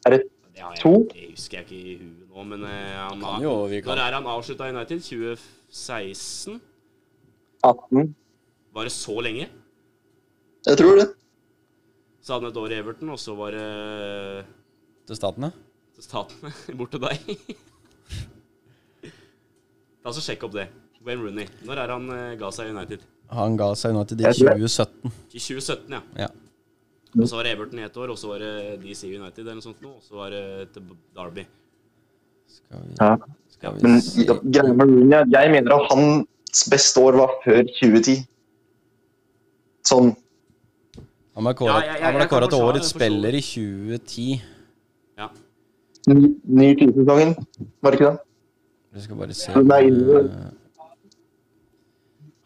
Er det Det, jeg, To? det husker jeg ikke i huet nå, men eh, han Kan har, jo, vi kan. Når er han avslutta i United? 2016? 18? Var det så lenge? Jeg tror det. Så hadde han et år i Everton, og så var det Til statene. til Statene bort til deg. Ta så Sjekk opp det. Wayne Rooney. Når er han eh, ga seg i United? Han ga seg i United i Jeg tror det. 2017. I 2017, ja. Ja. Og så var det Everton i ett år, og så var det DC United eller noe sånt nå, og så var det til Derby. Skal vi, Ja. skal Men vi se greia med Rooney, jeg mener at hans beste år var før 2010. Sånn Han ble kåret, Ja, jeg- jeg- han ble kåret til årets spiller i 2010. Ja. ny, ny tidssesongen, var det ikke det? Vi skal bare se Nei, eh,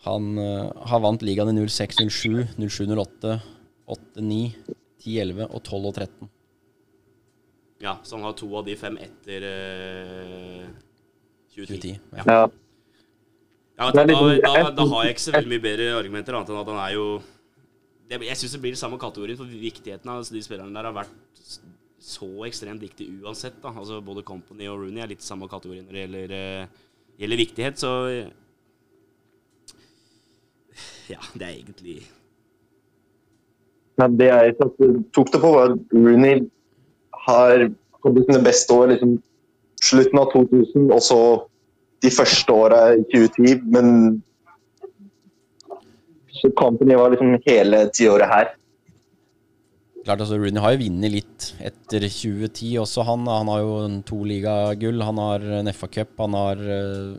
Han uh, har vant ligaen i 06-07, 07-08, 8-9, 10-11 og 12 og 13. ja, så han har to av de fem etter uh, 2010. 2010. Ja. Ja. Ja, da, da, da har jeg ikke så veldig mye bedre argumenter, annet enn at han er jo det, Jeg syns det blir det samme kategorien, for viktigheten av de spillerne der har vært så ekstremt viktig uansett. da Altså Både Company og Rooney er litt samme kategori når det gjelder, uh, gjelder viktighet, så Ja, det er egentlig Men det jeg tok det på, var at Rooney har kommet sine beste år liksom slutten av 2000, og så de første åra i 2010. Men så Company var liksom hele tiåret her. Klart altså Rooney har jo vunnet litt etter 2010 også, han. Han har jo en to ligagull, han har en FA-cup, han har eh,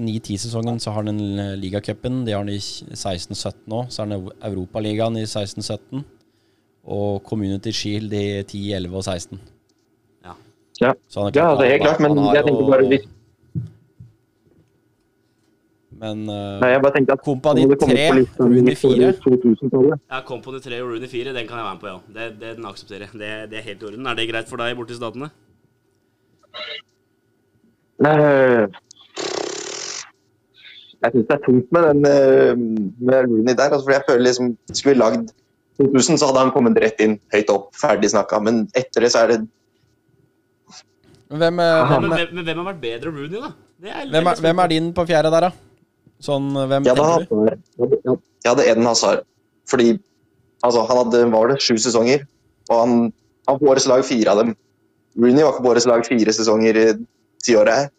9-10-sesongen så har han en eh, ligacupen. Det har han i 16-17 òg. Så har den Europaligaen i 16-17. Og Community Shield i 10, 11 og 16. Ja. Ja, Så han ja det er helt klart, men jeg tenker bare litt Men uh, Nei, jeg bare tenkte at Kompani nå må det komme 3, på lista Rooney 4. 2000-tallet. Ja, Kompani 3 og Rooney 4, den kan jeg være med på, ja. Det, det den aksepterer jeg. Det, det er helt i orden. Er det greit for deg borte i Statene? Eh, Jeg syns det er tungt med den eh, med Rooney der. Altså, for jeg føler liksom Skulle vi lagd 2000, så hadde han kommet rett inn, høyt opp, ferdig snakka. Men etter det så er det hvem, er, Men, hvem, men, hvem, hvem har vært bedre enn Rooney, da? Det er hvem, er, hvem er din på fjerde der, da? Sånn, hvem Jeg hadde, jeg hadde Eden Hazard. Fordi altså, han hadde var det, sju sesonger, og han, han var på årets lag fire av dem. Rooney var ikke på årets lag fire sesonger i tiåret her.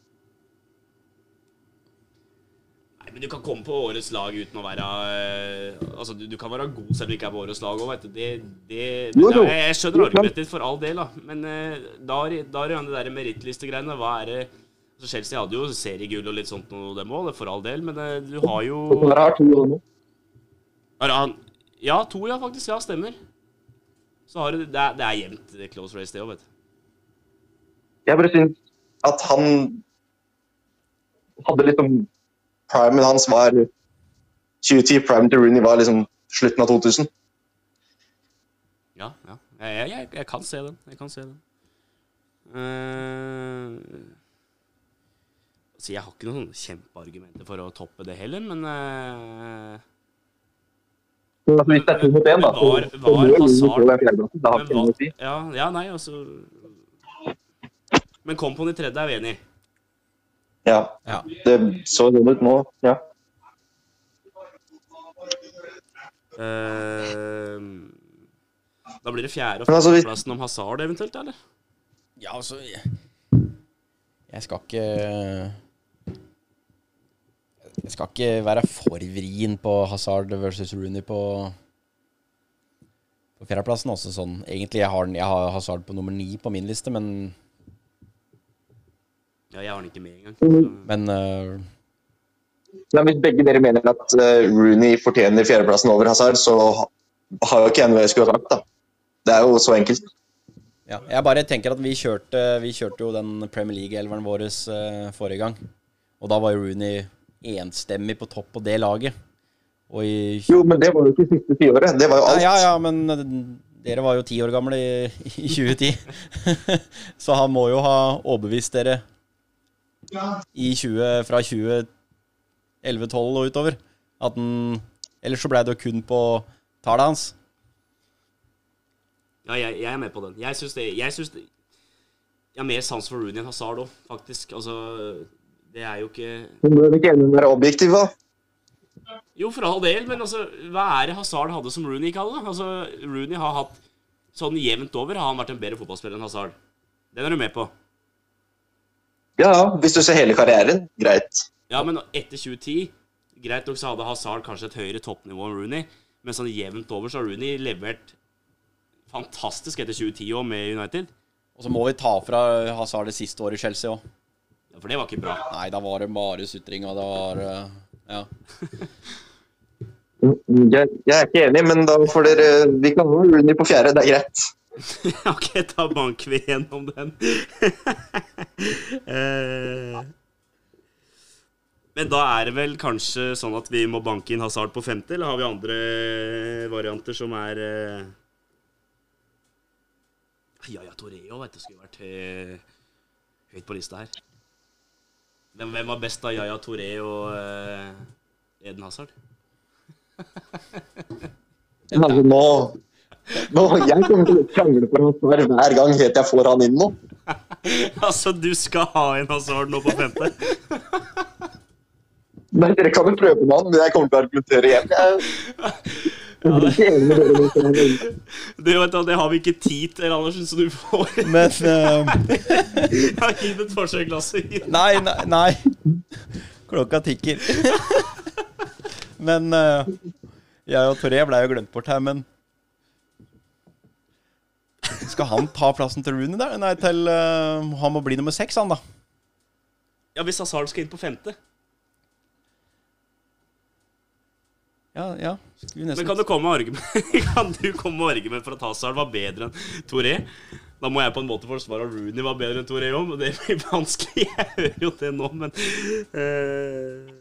Nei, men du kan komme på årets lag uten å være eh, Altså, du, du kan være god selv om du ikke er på årets lag òg, vet du. Det, det, det, det Jeg, jeg skjønner argumentet ditt for all del, da. Men eh, da er det der merittliste-greiene. Hva er det altså, Chelsea hadde jo seriegull og litt sånt noe, dem òg, for all del. Men eh, du har jo har to år nå. Han Ja, to, ja, faktisk. Ja, stemmer. Så har du Det er, det er jevnt close race, det òg, vet du. Jeg bare syns at han hadde liksom Primen hans var 2010, prime til Rooney var liksom slutten av 2000. Ja, ja. Jeg, jeg, jeg, jeg kan se den. Jeg kan se den. Uh, så jeg har ikke noen kjempeargumenter for å toppe det heller, men uh, altså, hvis det er to mot én, da, så, Var- var Hazard- ja, ja, nei, altså Men i tredje er vi enig i. Ja, Ja. det så sånn ut nå. Ja. Uh, da blir det fjerde- og altså, femteplassen om Hazard eventuelt, eller? Ja, altså Jeg, jeg skal ikke Jeg skal ikke være for vrien på Hazard versus Rooney på på fjerdeplassen også sånn Egentlig jeg har, jeg har Hazard på nummer ni på min liste, men Ja, jeg har den ikke med engang. Mm. Men uh, Nei, Hvis begge dere mener at uh, Rooney fortjener fjerdeplassen over Hazard, så har jo ikke jeg noe jeg skulle ha sagt. da. Det er jo så enkelt. Ja, jeg bare tenker at vi kjørte, vi kjørte jo den Premier League-elveren vår uh, forrige gang. Og da var jo Rooney enstemmig på topp på det laget. I... Jo, men det var jo ikke siste tiåret. Det var jo alt. Ja, ja, men dere var jo ti år gamle i, i 2010. så han må jo ha overbevist dere 20, fra 2011-2012 og utover. At den Ellers så ble det jo kun på tallet hans. Ja, jeg, jeg, er med på den. Jeg syns det Jeg syns det Jeg har mer sans for Rooney enn Hazard òg, faktisk. Altså, det er jo ikke Men bør ikke enig være objektiv, da? Jo, for all del, men altså, hva er det Hazard hadde som Rooney ikke hadde? Altså, Rooney har hatt sånn jevnt over har han vært en bedre fotballspiller enn Hazard. Den er du med på? Ja, hvis du ser hele karrieren, greit. Ja, men etter 2010 Greit nok så hadde Hazard kanskje et høyere toppnivå enn Rooney, men sånn jevnt over så har Rooney levert fantastisk etter 2010 òg med United. Og så må vi ta fra Hazard det siste året i Chelsea òg. Ja, for det var ikke bra. Nei, da var det bare sutring, og det var Ja. Jeg, jeg, er ikke enig, men da får dere Vi kan ha Rooney på fjerde, det er greit. ok, da banker vi gjennom den. eh. Men da er det vel kanskje sånn at vi må banke inn Hazard på femte, eller har vi andre varianter som er eh... Yaya Toreo vet du, skulle vært eh, høyt på lista her. Hvem, hvem var best av Yaya Toré og eh, Eden Hazard? altså, nå, nå Jeg kommer til å krangle for svar hver gang helt jeg får han inn nå. altså, du skal ha en Hazard nå på femte? Nei, Dere kan jo prøve med han, men jeg kommer til å argumentere igjen. Jeg, ja, det, det, vet du, det har vi ikke tid til, Andersen, så du får Men uh, Gi det et forsøk, Lasse. Nei, nei, nei. Klokka tikker. men uh, jeg og Toré ble jo glemt bort her, men Skal han ta plassen til Rooney der? Nei, til uh, Han må bli nummer seks, han, da. Ja, hvis Hazard skal inn på femte. Ja, ja. Men kan du komme med argument Kan du komme med argument for at Hazard var bedre enn Toré? Da må jeg på en måte forsvare at Rooney var bedre enn Toré òg, men det blir vanskelig. Jeg hører jo det nå, men uh...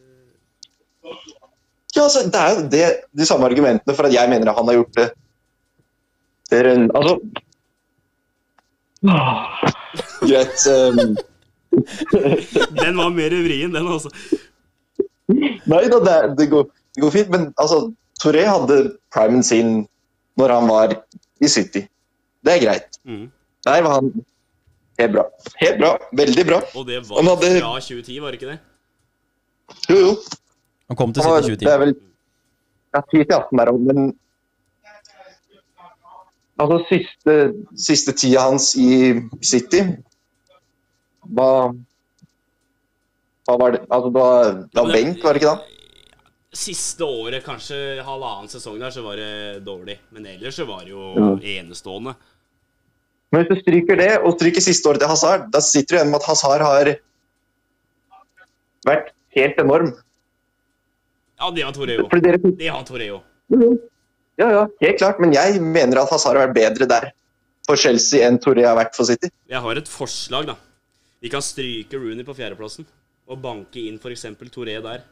Ja, altså, det er jo det, de samme argumentene for at jeg mener at han har gjort det. det er altså Greit. Um... den var mer vrien, den, altså. Nei da, det, det, går, det, går, fint. Men altså, Toré hadde primen sin når han var i City. Det er greit. Mm. Der var han helt bra. Helt bra. Veldig bra. Og det var hadde... fra 2010, var det ikke det? Jo, jo. Han kom til City i 2010. Det er vel ja, 10-18 der òg, men Altså, siste, siste tida hans i City Hva Hva var det Altså, det var, det var benk, var det ikke da? Siste året, kanskje halvannen sesong der, så var det dårlig. Men ellers så var det jo ja. enestående. Men hvis du stryker det, og stryker siste året til Hazard, da sitter du igjen med at Hazard har vært helt enorm. Ja, det har Toreo. Det har Toreo. Ja, ja, helt klart. Men jeg mener at Hazard har vært bedre der for Chelsea enn Toré har vært for City. Jeg har et forslag, da. Vi kan stryke Rooney på fjerdeplassen og banke inn f.eks. Toré der.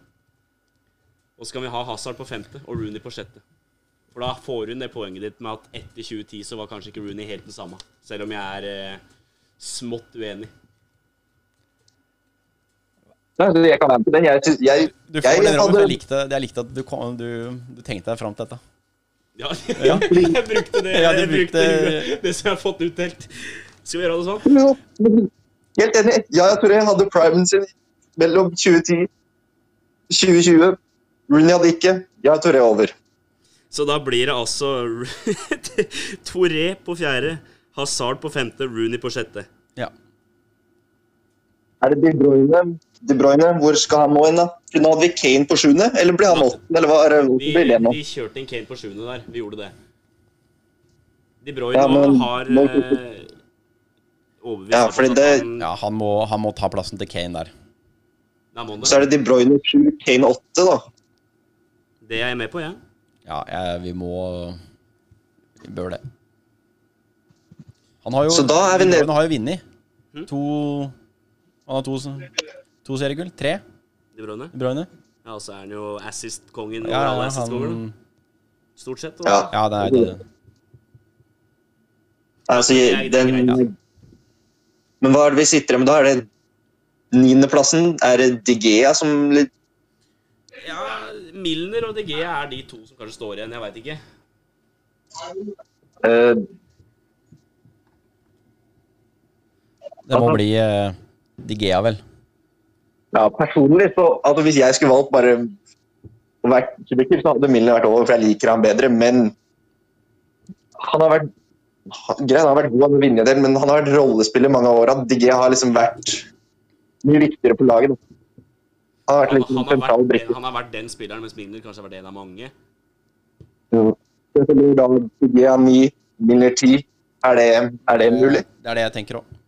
Og så kan vi ha Hazard på femte og Rooney på sjette. For da får hun det poenget ditt med at etter 2010 så var kanskje ikke Rooney helt den samme. Selv om jeg er eh, smått uenig. Jeg kan være med på den. Jeg, jeg, jeg, jeg, likte, jeg likte at du, kom, du, du tenkte deg fram til dette. Ja, ja. jeg brukte det, ja, jeg brukte det, det som jeg har fått utdelt. Skal vi gjøre det sånn? Ja, helt enig. Ja, jeg tror jeg hadde primen sin mellom 2010 2020. Rooney hadde ikke. Ja, jeg tror jeg er over. Så da blir det altså Toré på fjerde, Hazard på femte, Rooney på sjette. Ja. Er det De Bruyne? De Bruyne, Hvor skal han nå inn, da? Nå hadde vi Kane på sjuende, eller blir han åttende? Eller hva er det vi, det nå? vi kjørte inn Kane på sjuende der. Vi gjorde det. De Bruyne ja, men, har eh, overbevist ja, fordi det, han, ja, han må, han må, ta plassen til Kane der. Så er det De Bruyne 7, Kane 8, da. Det er jeg med på, jeg. Ja, jeg, vi må Vi bør det. Han har jo, Så da er vi nede. Han har jo vunnet. Hmm? To Han har to, to seriegull. Tre. De Bruyne. De Bruyne. Ja, og så er han jo assist-kongen ja, ja, assist han... Stort sett. Ja. ja, det er det. Altså, den Men hva er det vi sitter med da? Er det niendeplassen? Er det Digea som litt Ja, Milner og Digea er de to som kanskje står igjen. Jeg veit ikke. Uh, det må bli uh, Digea, vel. Ja, personlig så altså Hvis jeg skulle valgt bare å være kubikker, så hadde Milner vært over, for jeg liker ham bedre. Men han har vært greit, han har vært god, han har vunnet del, men han har vært rollespiller mange av åra. DG har liksom vært mye viktigere på laget. Han har vært, liksom han, han, har vært, han har vært den spilleren, mens Milner kanskje har vært en av mange. Ja. Da, Digge DG 9, Milner 10. Er det, er det mulig? Det er det jeg tenker òg.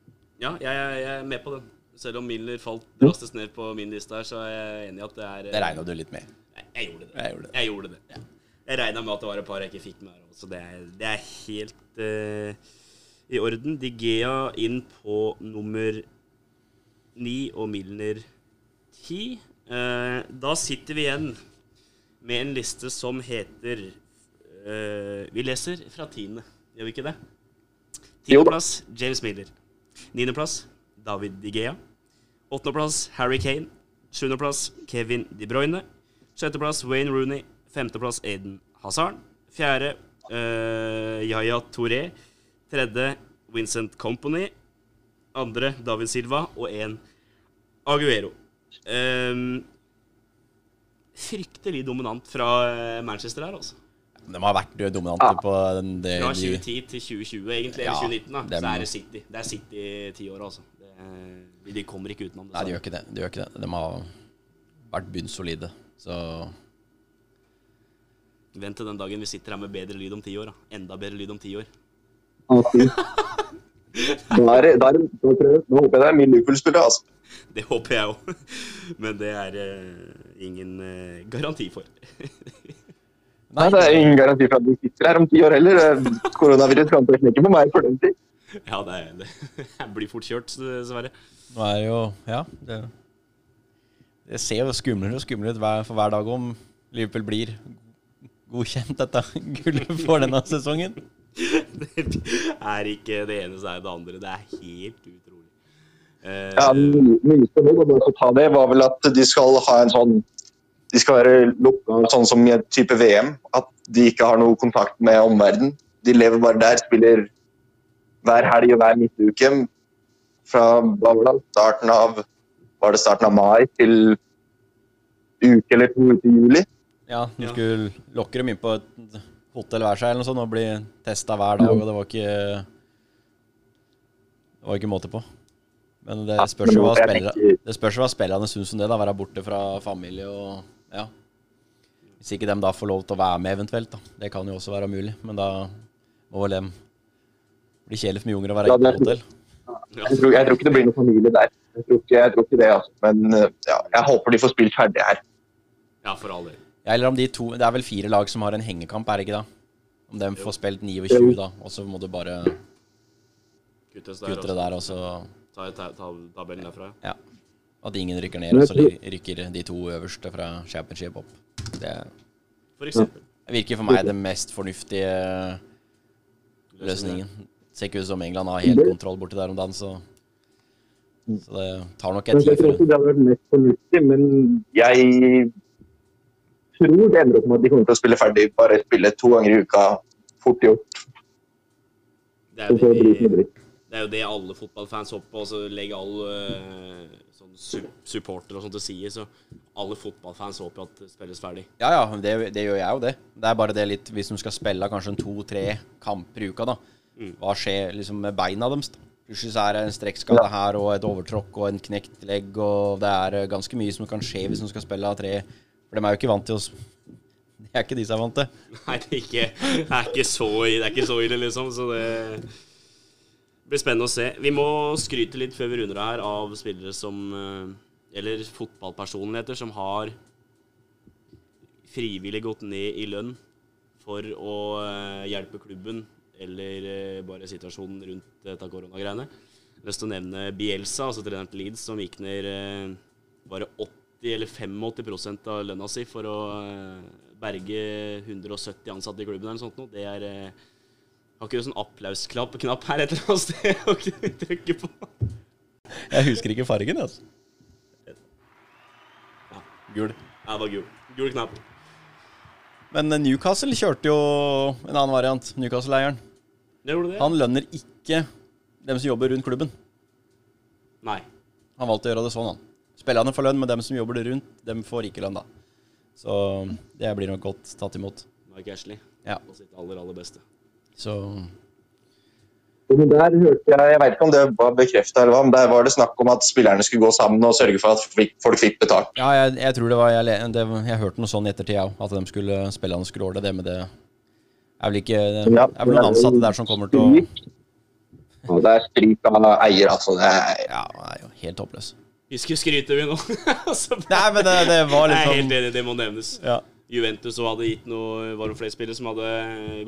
Ja, jeg, jeg er med på den. Selv om Miller falt drastisk ned på min liste her, så er jeg enig i at det er Det regna du litt med? Jeg, jeg gjorde det. Jeg gjorde det. Jeg, gjorde det. Ja. jeg regna med at det var et par jeg ikke fikk med. her. Så det er, det er helt uh, i orden. Digea inn på nummer ni og Milner ti. Uh, da sitter vi igjen med en liste som heter uh, Vi leser fra tiende, gjør vi ikke det? Tiendeplass James Miller. Niendeplass David Digea. Åttendeplass Harry Kane. Sjuendeplass Kevin De Bruyne. Sjetteplass Wayne Rooney. Femteplass Aiden Hazard. Fjerde uh, Yaya Touré. Tredje Vincent Company. Andre David Silva. Og én Aguero. Um, fryktelig dominant fra eh, Manchester her, altså. De har vært dominante ja. på den det, Fra 2010 til 2020, egentlig. Ja, eller 2019, da. Dem, så er det City. Det er City ti år, altså. Det, de kommer ikke utenom det. Nei, de gjør ikke det. De gjør ikke det. De har vært bunnsolide, så Vent til den dagen vi sitter her med bedre lyd om ti år. Da. Enda bedre lyd om ti år. Da er, er, nå håper jeg det er min Liverpool-spiller, altså. Det håper jeg òg. Men det er uh, ingen uh, garanti for. Nei, det er ingen garanti for at vi sitter her om ti år heller. Koronavirus kan ikke på meg for den tid. Ja, det, det, det blir fort kjørt, dessverre. Nå er det jo Ja. Det, det ser jo skumlere og skumlere ut for hver dag om Liverpool blir godkjent dette gullet for denne sesongen. det er ikke det ene, så er det andre. Det er helt utrolig. Uh, ja, Nyeste nå, bare for å ta det, var vel at de skal ha en sånn de skal være lukka sånn som i type VM. At de ikke har noe kontakt med omverdenen. De lever bare der, spiller hver helg og hver midtuke fra starten av var det starten av mai til uke eller to ut i juli. Ja, du skulle lokke dem inn på et hotell hver seg eller noe sånt og bli testa hver dag, og det var ikke Det var ikke måte på. Men det spørs jo hva spillerne, det spørs hva spillerne syns om det, da. Være borte fra familie og ja. Hvis ikke de da får lov til å være med eventuelt, da. Det kan jo også være mulig. Men da må vel dem bli kjedelig for mye unger å være ja, på hotell. Jeg tror, jeg tror, ikke det blir noen familie der. Jeg tror ikke, jeg tror ikke det, altså. Men ja, jeg håper de får spilt ferdig her. Ja, for all del. Ja, eller om de to Det er vel fire lag som har en hengekamp, er det ikke da? Om de får spilt 29, da, og så må du bare kutte det der, og så Ta, ta, ta tabellen derfra, ja. At ingen rykker ned, og så rykker de to øverste fra championship opp. Det for eksempel. virker for meg den mest fornuftige løsningen. Ser ikke ut som England har helt kontroll borti der om dagen, så Så det tar nok en tid. Jeg tror også det har vært mest fornuftig, men jeg tror det ender opp med at de kommer til å spille ferdig. Bare spille to ganger i uka. Fort gjort. Det er, det, det er jo det alle fotballfans håper på. Og så legge alle uh, sånn supporter og sånt til side. Så alle fotballfans håper at det spilles ferdig. Ja, ja, det, det, gjør jeg jo det. Det er bare det litt Hvis du skal spille kanskje to-tre kamper i uka, da. Hva skjer liksom med beina deres? Plutselig så er det en strekkskade her og et overtråkk og en knekt legg, og det er ganske mye som kan skje hvis de skal spille av tre. For de er jo ikke vant til å er ikke de som er vant til. Nei, det er ikke, det er ikke, så, det er ikke så ille, liksom. Så det blir spennende å se. Vi må skryte litt før vi runder det her, av spillere som eh, Eller fotballpersonligheter som har frivillig gått ned i lønn for å eh, hjelpe klubben eller eh, bare situasjonen rundt dette koronagreiene. Jeg har lyst til å nevne Bielsa, altså treneren til Leeds, som gikk ned bare 80 eller 85 av lønna si for å berge 170 ansatte i klubben eller noe sånt. Det er Har ikke du sånn applausknapp her et eller annet sted å trykke på? Jeg husker ikke fargen, altså. Ja. Gul. Det var gul. Gul knapp. Men Newcastle kjørte jo en annen variant. Newcastle-eieren. Han lønner ikke dem som jobber rundt klubben. Nei. Han valgte å gjøre det sånn, han. Spillerne får lønn, men dem som jobber det rundt, dem får ikke lønn, da. Så det blir nok godt tatt imot. Mike Ashley ja. på sitt aller, aller beste. Så men der hørte jeg, jeg vet ikke om det var bekrefta, eller hva, men der var det snakk om at spillerne skulle gå sammen og sørge for at folk fikk betalt. Ja, jeg, jeg tror det var Jeg, det, jeg hørte noe sånn i ettertid, òg. At de skulle, spillerne skulle ordne det. med det er vel ikke Det er vel noen ansatte der som kommer til å ja, Det er stryk av eier, altså. Det er, ja, det er jo helt håpløst. Husker skryter vi nå? Nei, men det, det var Jeg er helt enig, det må nevnes. Ja. Juventus og hadde gitt noe Var det flere spillere som hadde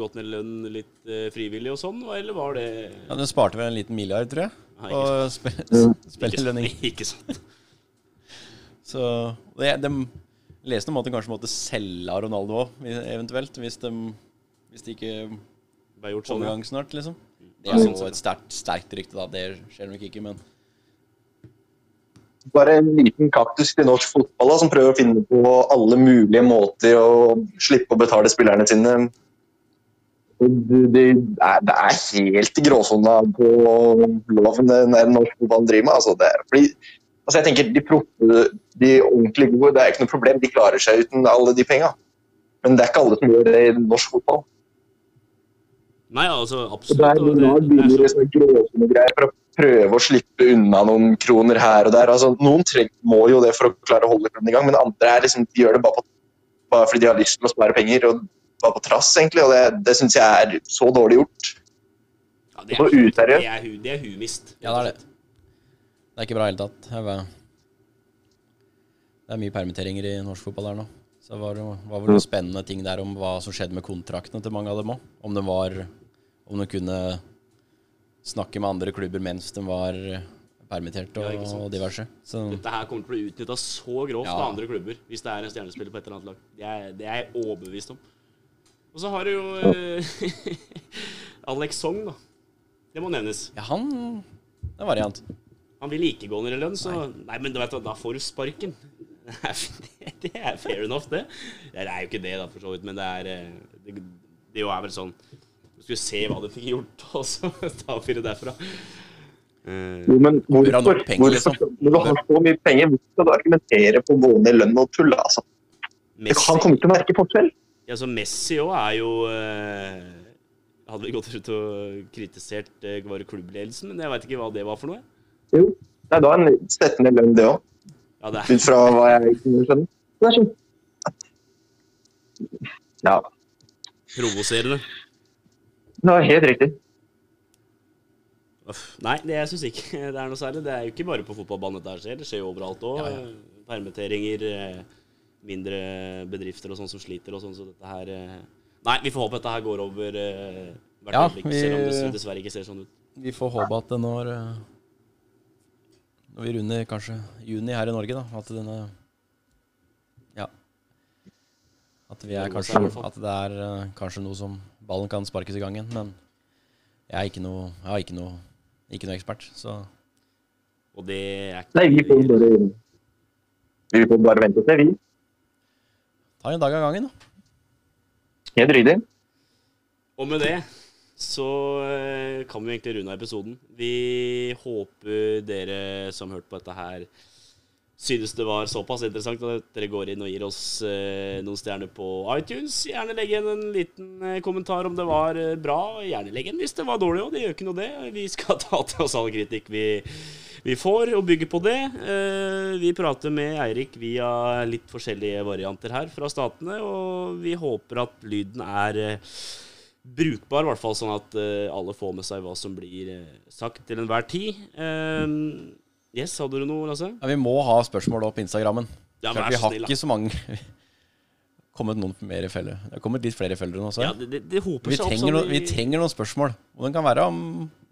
gått ned lønn litt uh, frivillig og sånn, eller var det Ja, Den sparte vel en liten milliard, tror jeg, Nei, på sp spillerlønning. Ikke sant. Så det, de leste om at de kanskje måtte selge Ronaldo òg, eventuelt, hvis de, hvis de ikke ble gjort sånn. i gang snart, liksom. Det er jo et sterkt, sterkt rykte, da. Det skjer nok ikke, men bare en liten kaktus til norsk fotball da, som prøver å finne på alle mulige måter å slippe å betale spillerne sine. Det, det, er, det er, helt i gråsona på loven det norsk fotball driver med. Altså, det, fordi, altså jeg tenker, De proffe, de ordentlig gode, det er ikke noe problem. De klarer seg uten alle de penga. Men det er ikke alle som gjør det i norsk fotball. Nei, altså, absolutt. Det er, det, det, det er så for å prøve å slippe unna noen kroner her og der. Altså, noen må jo det for å klare å holde klubben i gang, men andre er liksom, de gjør det bare, på, bare, fordi de har lyst til å spare penger. og Bare på trass, egentlig. og Det, det syns jeg er så dårlig gjort. Ja, det er, så useriøst. Det er, det er humist. Ja, det er det. Det er ikke bra i det hele tatt. Det er mye permitteringer i norsk fotball her nå. Så det var, var vel noen spennende ting der om hva som skjedde med kontraktene til mange av dem òg. Om de var Om de kunne snakke med andre klubber mens de var permittert og, ja, og diverse. Så. Dette her kommer til å bli utnytta så grovt ja. av andre klubber hvis det er en stjernespiller på et eller annet lag. Det er, det er jeg overbevist om. Og så har du jo uh, Alex Song, da. Det må nevnes. Ja, han Det er variant. Han vil ikke gå ned i lønn, så Nei, nei men du vet, da får du sparken. det er fair enough, det. Det er jo ikke det, da, for så vidt, men det er Det, Det, det er vel sånn skulle se hva du fikk gjort, og så ta fire derfra. Uh, jo, men hvorfor, penger, liksom. hvorfor, når du har så mye penger, hvorfor skal du argumentere på å gå ned i lønn og tulle? Altså? Messi, han kommer til å merke forskjell. Ja, så Messi òg er jo uh, Hadde vi gått ut og kritisert uh, bare klubbledelsen, men jeg veit ikke hva det var for noe. Jo, det er da en setter ned lønn, det òg. Ja, det Ut fra hva jeg kunne skjønne. Det er sånn. Ja. Provoserende. Ja, helt riktig. Nei, det, jeg syns ikke det er noe særlig. Det er jo ikke bare på fotballbanen dette skjer. Det skjer jo overalt òg. Ja, ja. Permitteringer, eh, mindre bedrifter og sånn som sliter og sånn. Så dette her eh, Nei, vi får håpe at dette her går over eh, hvert ja, øyeblikk, selv om det dessverre ikke ser sånn ut. Vi får håpe at det når Når vi runder kanskje juni her i Norge, da, at denne Ja. At, vi er kanskje, at det er kanskje noe som ballen kan sparkes i gangen. Men jeg er ikke noe, jeg er ikke noe, ikke noe ekspert, så Og det er ikke Nei, vi får bare, vi får bare vente og se, vi. Ta en dag av gangen, da. Helt ryddig. Og med det så eh, kan vi egentlig runde av episoden. Vi håper dere som hørte på dette her synes det var såpass interessant at dere går inn og gir oss eh, noen stjerner på iTunes. Gjerne legg igjen en liten eh, kommentar om det var eh, bra. Gjerne legg igjen hvis det var dårlig òg. Det gjør ikke noe, det. Vi skal ta til oss all kritikk vi, vi får, og bygger på det. Vi prater med Eirik via litt forskjellige varianter her fra statene, og vi håper at lyden er brukbar, i hvert fall sånn at alle får med seg hva som blir sagt til enhver tid. Yes, hadde du noe, Lasse? Ja, Vi må ha spørsmål opp på Instagrammen. Ja, vi har snill, ikke så mange kommet noen mer følgere. Det har kommet litt flere følgere nå også. Ja, det, det, hoper vi, trenger noen, vi trenger noen spørsmål. Og den kan være om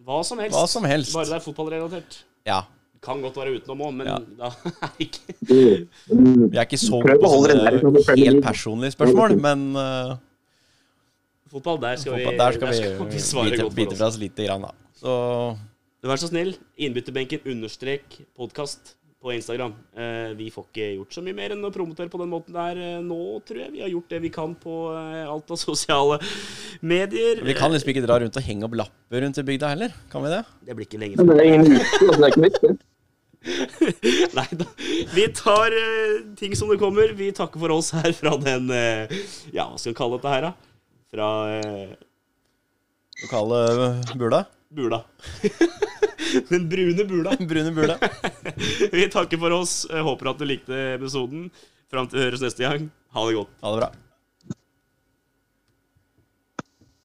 hva som helst. Hva som helst. Bare det er fotballrelatert. Ja. Kan godt være utenom òg, men ja. da er ikke Vi er ikke så på sånne helt personlige spørsmål, men uh, Fotball, der skal vi, der skal vi, skal vi vi bite, bite fra oss lite grann, da. Så Vær så snill, innbytterbenken understrek podkast på Instagram. Eh, vi får ikke gjort så mye mer enn å promotere på den måten der eh, nå, tror jeg. Vi har gjort det vi kan på eh, alt av sosiale medier. Vi kan liksom ikke dra rundt og henge opp lapper rundt i bygda heller, kan vi det? Det blir ikke lenge. Det er ingen hus, det er ikke viktig. Nei da. Vi tar ting som det kommer. Vi takker for oss her fra den Ja, hva skal vi kalle dette her, da? Fra Lokale bula? Bula. Den brune bula. brune bula. vi takker for oss. Håper at du likte episoden. Fram til høres neste gang. Ha det godt. Ha det bra.